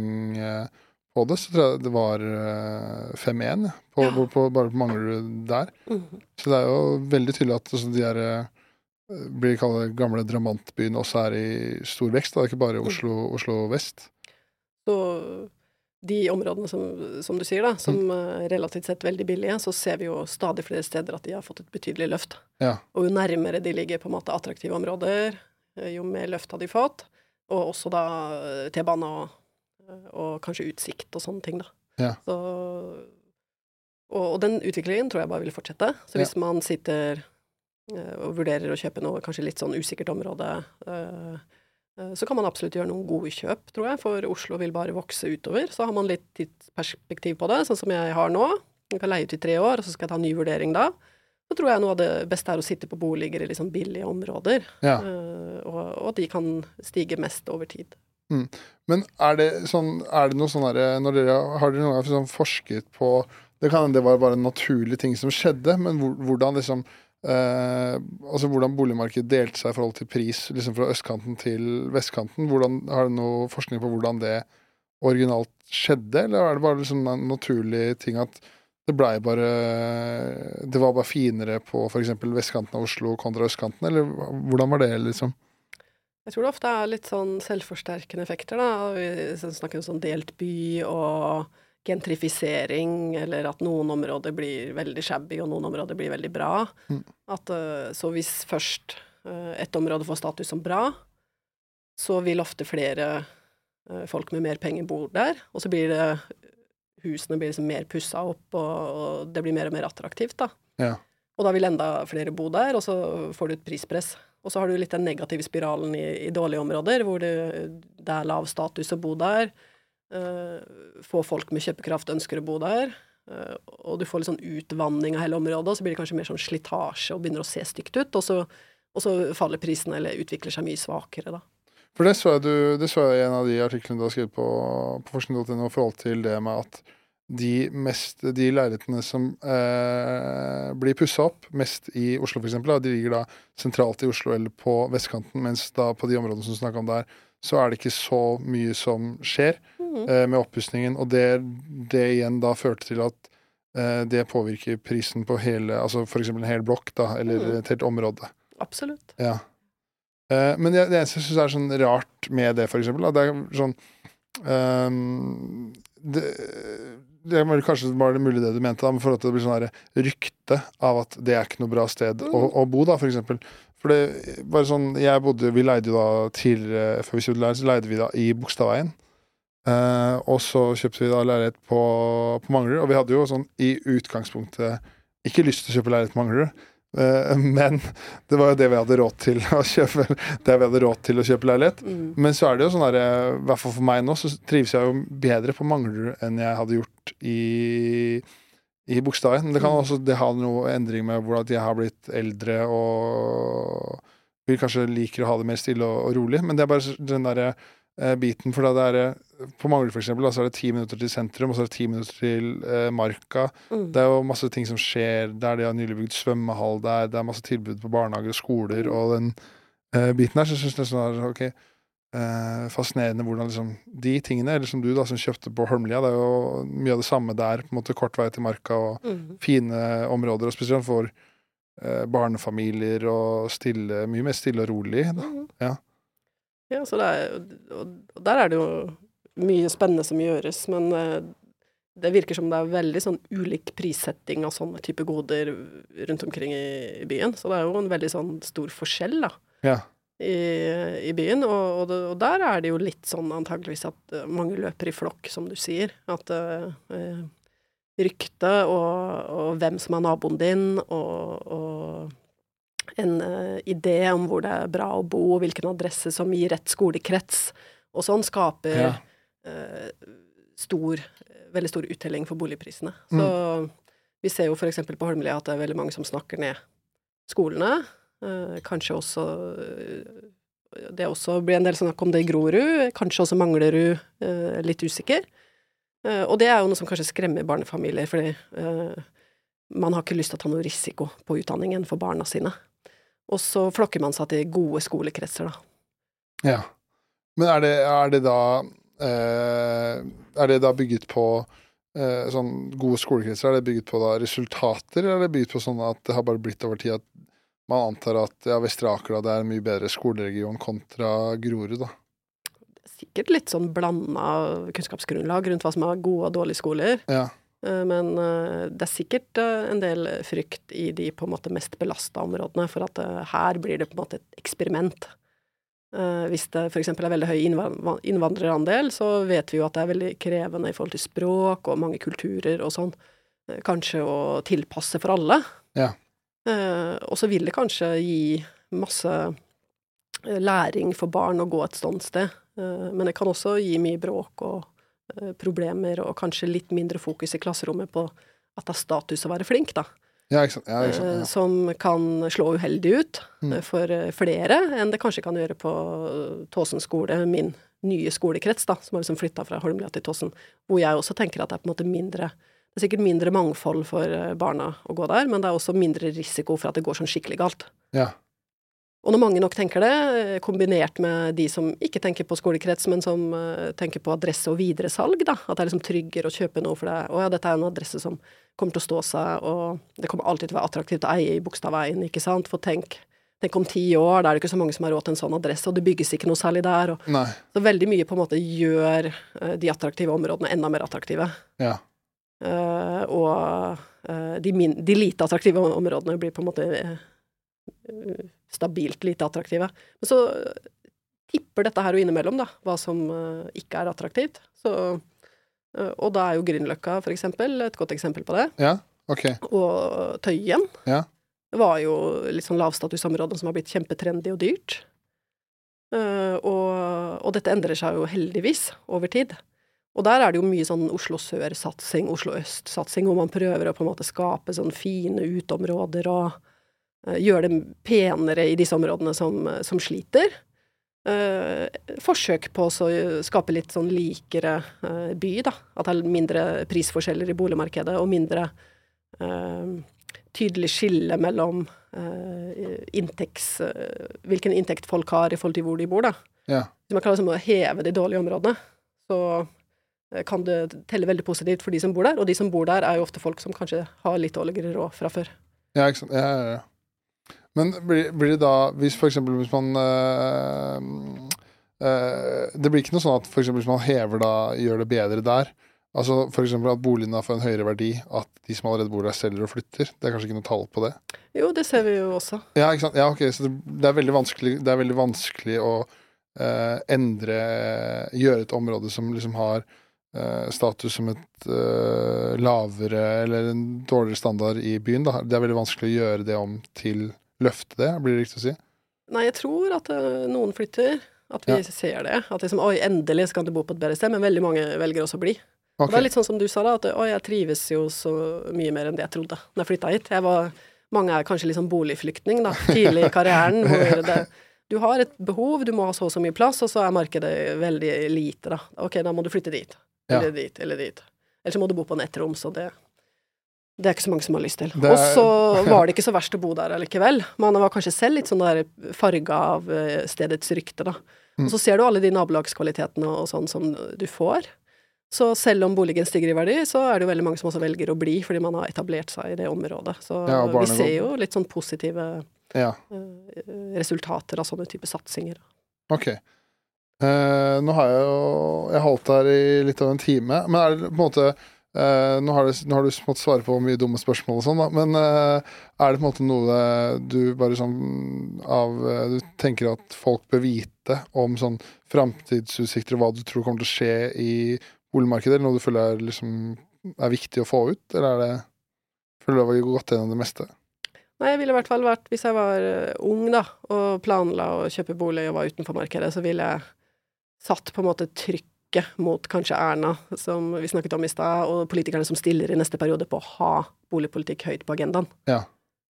på det, så tror jeg det var eh, 5-1 ja, på, Ja. på, på, bare på Manglerud der. Mhm. Så det er jo veldig tydelig at altså, de eh, blir kalt gamle drabantbyene også er i stor vekst. Da. Det er ikke bare Oslo, Oslo vest. Så de områdene som, som du sier, da, som er relativt sett veldig billige, så ser vi jo stadig flere steder at de har fått et betydelig løft. Ja. Og jo nærmere de ligger på en måte attraktive områder, eh, jo mer løft har de fått. Og også da eh, T-bane og, og kanskje utsikt og sånne ting, da. Ja. Så, og, og den utviklingen tror jeg bare vil fortsette. Så hvis man sitter eh, og vurderer å kjøpe noe kanskje litt sånn usikkert område, eh, eh, så kan man absolutt gjøre noen gode kjøp, tror jeg, for Oslo vil bare vokse utover. Så har man litt tidsperspektiv på det, sånn som jeg har nå. Jeg kan leie ut i tre år, og så skal jeg ta en ny vurdering da. Så tror jeg noe av det beste er å sitte på boliger i sånn billige områder, Ja. eh, og, og de kan stige mest over tid. Men er det, sånn, er det noe sånn herre Har dere noen gang sånn forsket på Det kan hende det var bare en naturlig ting som skjedde, men hvordan liksom eh, Altså hvordan boligmarkedet delte seg i forhold til pris liksom fra østkanten til vestkanten. Hvordan, har du noe forskning på hvordan det originalt skjedde, eller er det bare liksom en naturlig ting at det blei bare Det var bare finere på f.eks. vestkanten av Oslo kontra østkanten, eller hvordan var det, liksom? Jeg tror det ofte er litt sånn selvforsterkende effekter, da. Vi snakker om sånn delt by og gentrifisering, eller at noen områder blir veldig shabby, og noen områder blir veldig bra. Mm. At, eh, så hvis først eh, et område får status som bra, så vil ofte flere eh, folk med mer penger bo der, og så blir det Husene blir liksom mer pussa opp, og, og det blir mer og mer attraktivt, da. Ja. Og da vil enda flere bo der, og så får du et prispress. Og så har du litt den negative spiralen i, i dårlige områder, hvor det, det er lav status å bo der. Eh, få folk med kjøpekraft ønsker å bo der. eh, og du får litt sånn utvanning av hele området, og så blir det kanskje mer sånn slitasje og begynner å se stygt ut. Og så, og så faller prisene eller utvikler seg mye svakere, da. For det så jeg, du, det så jeg i en av de artiklene du har skrevet på, på forskning.no i forhold til det med at de, mest, de leilighetene som eh, blir pussa opp mest i Oslo, f.eks., de ligger da sentralt i Oslo eller på vestkanten, mens da på de områdene som du snakka om der, så er det ikke så mye som skjer mm. eh, med oppussingen. Og det, det igjen da førte til at eh, det påvirker prisen på hele, altså f.eks. en hel blokk, da, eller mm. et helt område. Absolutt. Ja. Eh, men det, det eneste jeg syns er sånn rart med det, for eksempel, da, det er sånn um, det, det var kanskje bare det mulig det du mente, da, men for at det blir sånn rykte av at det er ikke noe bra sted å, å bo, da, for eksempel. For det bare sånn Jeg bodde Vi leide jo da tidligere, før vi kjøpte leilighet, så leide vi da i Bogstadveien. Eh, og så kjøpte vi da leilighet på, på Manglerud, og vi hadde jo sånn i utgangspunktet ikke lyst til å kjøpe leilighet på Manglerud. Eh, men det var jo det vi hadde råd til å kjøpe Det vi hadde råd til å kjøpe leilighet. Mm. Men så er det jo sånn der, i hvert fall for meg nå, så trives jeg jo bedre på Manglerud enn jeg hadde gjort i, i bokstaven. Det kan Mm. også det ha noe endring med hvordan jeg har blitt eldre og vil kanskje liker å ha det mer stille og, og rolig. Men det er bare den derre eh, biten, for da det er eh, På Mangler, for eksempel, da, så er det ti minutter til sentrum, og så er det ti minutter til eh, Marka. Mm. Det er jo masse ting som skjer der. De har nylig bygd svømmehall der, det er masse tilbud på barnehager og skoler, og den eh, biten der. Så jeg syns nesten er at ok, eh, fascinerende hvordan liksom de tingene, eller som du da, som kjøpte på Holmlia, det er jo mye av det samme der. på en måte Kort vei til Marka og Mm. fine områder, og spesielt for eh, barnefamilier og stille, mye mer stille og rolig. Mhm. Ja. Ja, så det er, og der er det jo mye spennende som gjøres, men eh, det virker som det er veldig sånn ulik prissetting av sånne type goder rundt omkring i, i byen. Så det er jo en veldig sånn stor forskjell, da, Ja. I, i byen. Og, og, det, og der er det jo litt sånn antageligvis at eh, mange løper i flokk, som du sier. At eh, eh, ryktet og, og hvem som er naboen din, og, en uh, idé om hvor det er bra å bo, og hvilken adresse som gir rett skolekrets, og sånn skaper Ja. uh, stor, veldig stor uttelling for boligprisene. Så vi ser jo eksempel på Holmlia at det er veldig mange som snakker ned skolene. Eh, kanskje også eh, Det også blir en del snakk om det i Grorud. Kanskje også Manglerud. Eh, litt usikker. Og det er jo noe som kanskje skremmer barnefamilier, fordi man har ikke lyst til å ta noe risiko på utdanningen for barna sine. Og så flokker man seg til gode skolekretser, da. Ja. Men er det, er det da Er det da bygget på sånn gode skolekretser? Er det bygget på da resultater, eller er det bygget på sånn at det har bare blitt over tid at man antar at ja, Vestre Aker da, det er en mye bedre skoleregion kontra Grorud, da? Sikkert litt sånn blanda kunnskapsgrunnlag rundt hva som er gode og dårlige skoler. Ja. Eh, Men eh, det er sikkert eh, en del frykt i de på en måte mest belasta områdene for at her blir det på en måte et eksperiment. Hvis det f.eks. er veldig høy innvandrerandel, så vet vi jo at det er veldig krevende i forhold til språk og mange kulturer og sånn. Kanskje å tilpasse for alle. Ja. Eh, Og så vil det kanskje gi masse eh, læring for barn å gå et sånt sted. Eh, Men det kan også gi mye bråk og problemer, og kanskje litt mindre fokus i klasserommet på at det er status å være flink, da. Ja, ikke sant. Ja, ikke sant. Ja. Som kan slå uheldig ut Mm. for flere enn det kanskje kan gjøre på Tåsen skole, min nye skolekrets, da, som har liksom flytta fra Holmlia til Tåsen. Hvor jeg også tenker at det er på en måte mindre Det er sikkert mindre mangfold for eh, barna å gå der, men det er også mindre risiko for at det går sånn skikkelig galt. Ja. Og når mange nok tenker det, eh, kombinert med de som ikke tenker på skolekrets, men som eh, tenker på adresse og videresalg, da, at det er liksom tryggere å kjøpe noe for det. Å ja, dette er en adresse som kommer til å stå seg, og det kommer alltid til å være attraktivt å eie i Bogstadveien, ikke sant. For tenk, tenk om ti år, da er det ikke så mange som har råd til en sånn adresse, og det bygges ikke noe særlig der. Og, så veldig mye på en måte gjør de attraktive områdene enda mer attraktive. Ja. Eh, og eh, de, min, de lite attraktive områdene blir på en måte eh, stabilt lite attraktive. Men så tipper dette her jo innimellom, da, hva som ikke er attraktivt. Så, og da er jo Grünerløkka, for eksempel, et godt eksempel på det. Ja, ok. Og Tøyen Ja. var jo litt sånn lavstatusområde som har blitt kjempetrendy og dyrt. Uh, og, og dette endrer seg jo heldigvis over tid. Og der er det jo mye sånn Oslo sør-satsing, Oslo øst-satsing, hvor man prøver å på en måte skape sånn fine uteområder og uh, gjøre det penere i disse områdene som, som sliter. Uh, forsøk på å skape litt sånn likere uh, by, da. At det er mindre prisforskjeller i boligmarkedet, og mindre tydelig skille mellom inntekts, hvilken inntekt folk har i forhold til hvor de bor, da. Ja. Man kan liksom heve de dårlige områdene, så kan det telle veldig positivt for de som bor der. Og de som bor der, er jo ofte folk som kanskje har litt dårligere råd fra før. Ja, ikke sant. Ja, ja, ja. Men blir, blir det da Hvis for eksempel hvis man øh, øh, Det blir ikke noe sånn at for eksempel hvis man hever da, gjør det bedre der Altså eksempel at boligene får en høyere verdi, at de som allerede bor der, selger og flytter. Det er kanskje ikke noe tall på det? Jo, det ser vi jo også. Ja, ikke sant. Ja, ok, Så det, det, er, veldig vanskelig, det er veldig vanskelig å øh, endre Gjøre et område som liksom har status som et uh, lavere eller en dårligere standard i byen. Da. Det er veldig vanskelig å gjøre det om til løfte det, blir det riktig å si? Nei, jeg tror at uh, noen flytter. At vi Ja. ser det. At liksom, oi, endelig skal du bo på et bedre sted. Men veldig mange velger også å bli. Og det er litt sånn som du sa, da. At oi, jeg trives jo så mye mer enn det jeg trodde når jeg flytta hit. Jeg var mange er kanskje litt sånn boligflyktning, da, tidlig i karrieren, hvor det, du har et behov, du må ha så og så mye plass, og så er markedet veldig lite, da. Ok, da må du flytte dit. Eller ja. dit, eller dit. Eller så må du bo på nettrom, så det det er ikke så mange som har lyst til. Er... Og så var det ikke så verst å bo der allikevel. Man var kanskje selv litt sånn der farga av eh, stedets rykte, da. Mm. Og så ser du alle de nabolagskvalitetene og sånn som du får. Så selv om boligen stiger i verdi, så er det jo veldig mange som også velger å bli, fordi man har etablert seg i det området. Så ja, vi ser jo litt sånn positive ja. uh, resultater av sånne type satsinger. Ok. Uh, nå har jeg jo Jeg holdt her i litt av en time, men er det på en måte Uh, nå, har du, nå har du måttet svare på mye dumme spørsmål og sånn, da, men uh, er det på en måte noe du bare sånn av Du tenker at folk bør vite om sånn framtidsutsikter og hva du tror kommer til å skje i boligmarkedet, eller noe du føler er, liksom, er viktig å få ut, eller er det Føler du har gått gjennom det meste? Nei, jeg ville i hvert fall vært Hvis jeg var ung, da, og planla å kjøpe bolig og var utenfor markedet, så ville jeg satt på en måte trykket mot kanskje Erna, som vi snakket om i stad, og politikerne som stiller i neste periode på å ha boligpolitikk høyt på agendaen. Ja.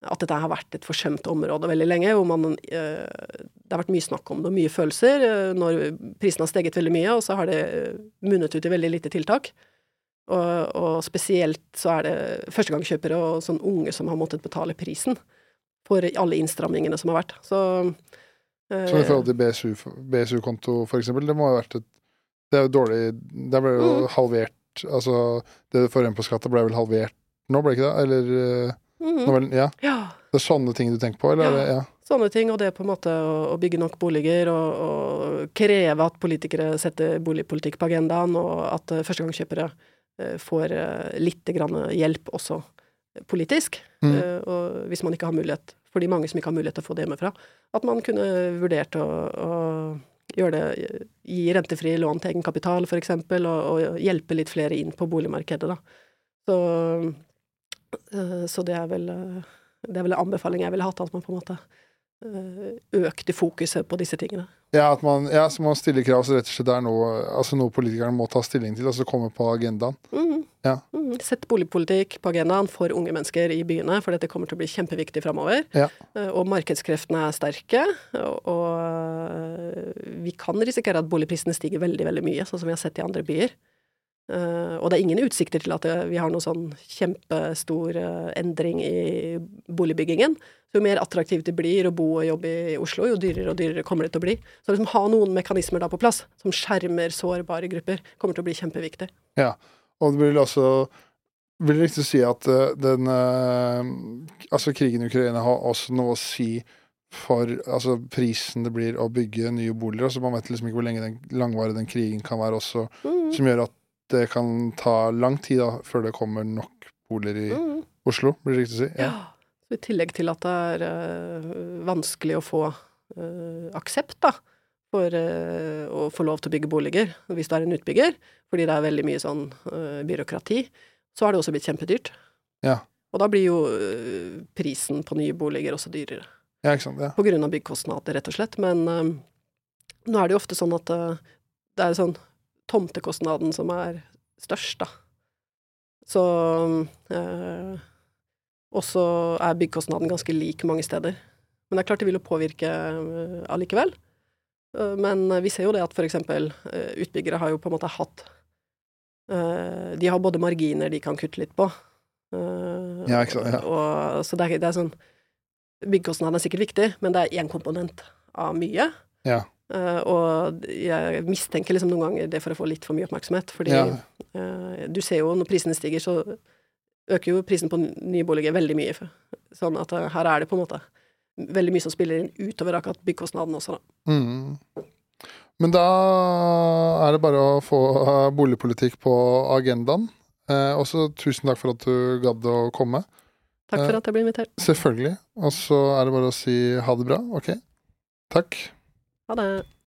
At dette har vært et forsømt område veldig lenge, hvor man eh, Det har vært mye snakk om det, og mye følelser, eh, når prisene har steget veldig mye, og så har det munnet ut i veldig lite tiltak. Og, og spesielt så er det førstegangskjøpere og sånn unge som har måttet betale prisen for alle innstrammingene som har vært. Så eh, Så i forhold til BSU-konto, BSU for eksempel, det må ha vært et det er jo dårlig Det ble jo mm. halvert Altså, det du får igjen på skatta, ble vel halvert nå, ble det ikke det? Eller mm. vel, ja. ja. Det er sånne ting du tenker på, eller? Ja. ja. Sånne ting, og det på en måte å, bygge nok boliger og, og, kreve at politikere setter boligpolitikk på agendaen, og at uh, førstegangskjøpere får litt hjelp også politisk. Mm. Uh, og hvis man ikke har mulighet, for de mange som ikke har mulighet til å få det hjemmefra, at man kunne vurdert å, å gjøre det, gi rentefrie lån til egenkapital, f.eks., og, og hjelpe litt flere inn på boligmarkedet, da. Så, eh, så det er vel det er vel en anbefaling jeg ville hatt, at man på en måte Eh, økte fokuset på disse tingene. Ja, at man, ja, så man stiller krav så rett og slett det er noe, altså noe politikerne må ta stilling til, altså komme på agendaen. Mm. Ja. Mm. Sett boligpolitikk på agendaen for unge mennesker i byene, for dette kommer til å bli kjempeviktig framover. Ja. Eh, og markedskreftene er sterke, og, og vi kan risikere at boligprisene stiger veldig, veldig mye, sånn som vi har sett i andre byer. Uh, og det er ingen utsikter til at vi har noen sånn kjempestor uh, endring i boligbyggingen. Så jo mer attraktivt det blir å bo og jobbe i Oslo, jo dyrere og dyrere kommer det til å bli. Så liksom ha noen mekanismer da på plass som skjermer sårbare grupper, kommer til å bli kjempeviktig. Ja, og det vil også vil riktig si at uh, den Altså, krigen i Ukraina har også noe å si for altså, prisen det blir å bygge nye boliger. Altså, man vet liksom ikke hvor lenge den, langvarig den krigen kan være også, mm. som gjør at det kan ta lang tid da, før det kommer nok boliger i mm. Oslo, blir det riktig å si? Ja. ja. I tillegg til at det er øh, vanskelig å få øh, aksept da, for øh, å få lov til å bygge boliger hvis du er en utbygger, fordi det er veldig mye sånn byråkrati, så har det også blitt kjempedyrt. Ja. Og da blir jo prisen på nye boliger også dyrere. Ja, ikke sant, ja. På grunn av byggkostnader, rett og slett. Men nå er det jo ofte sånn at det er sånn tomtekostnaden som er størst, da. Så eh, også er byggkostnaden ganske lik mange steder. Men det er klart det vil jo påvirke allikevel. Men vi ser jo det at eh, utbyggere har jo på en måte hatt De har både marginer de kan kutte litt på. Eh, ja, ikke sant, ja. Og, så det er, det er sånn Byggkostnaden er sikkert viktig, men det er én komponent av mye. Ja. Uh, og jeg mistenker liksom noen ganger det for å få litt for mye oppmerksomhet. Fordi ja. uh, du ser jo når prisene stiger, så øker jo prisen på nye boliger veldig mye. Sånn at uh, her er det på en måte veldig mye som spiller inn utover akkurat byggkostnaden også, da. Mm. Men da er det bare å få boligpolitikk på agendaen. og så tusen takk for at du gadd å komme. Takk for at jeg ble invitert. Selvfølgelig. Og så er det bare å si ha det bra. Ok. Takk. Ha det.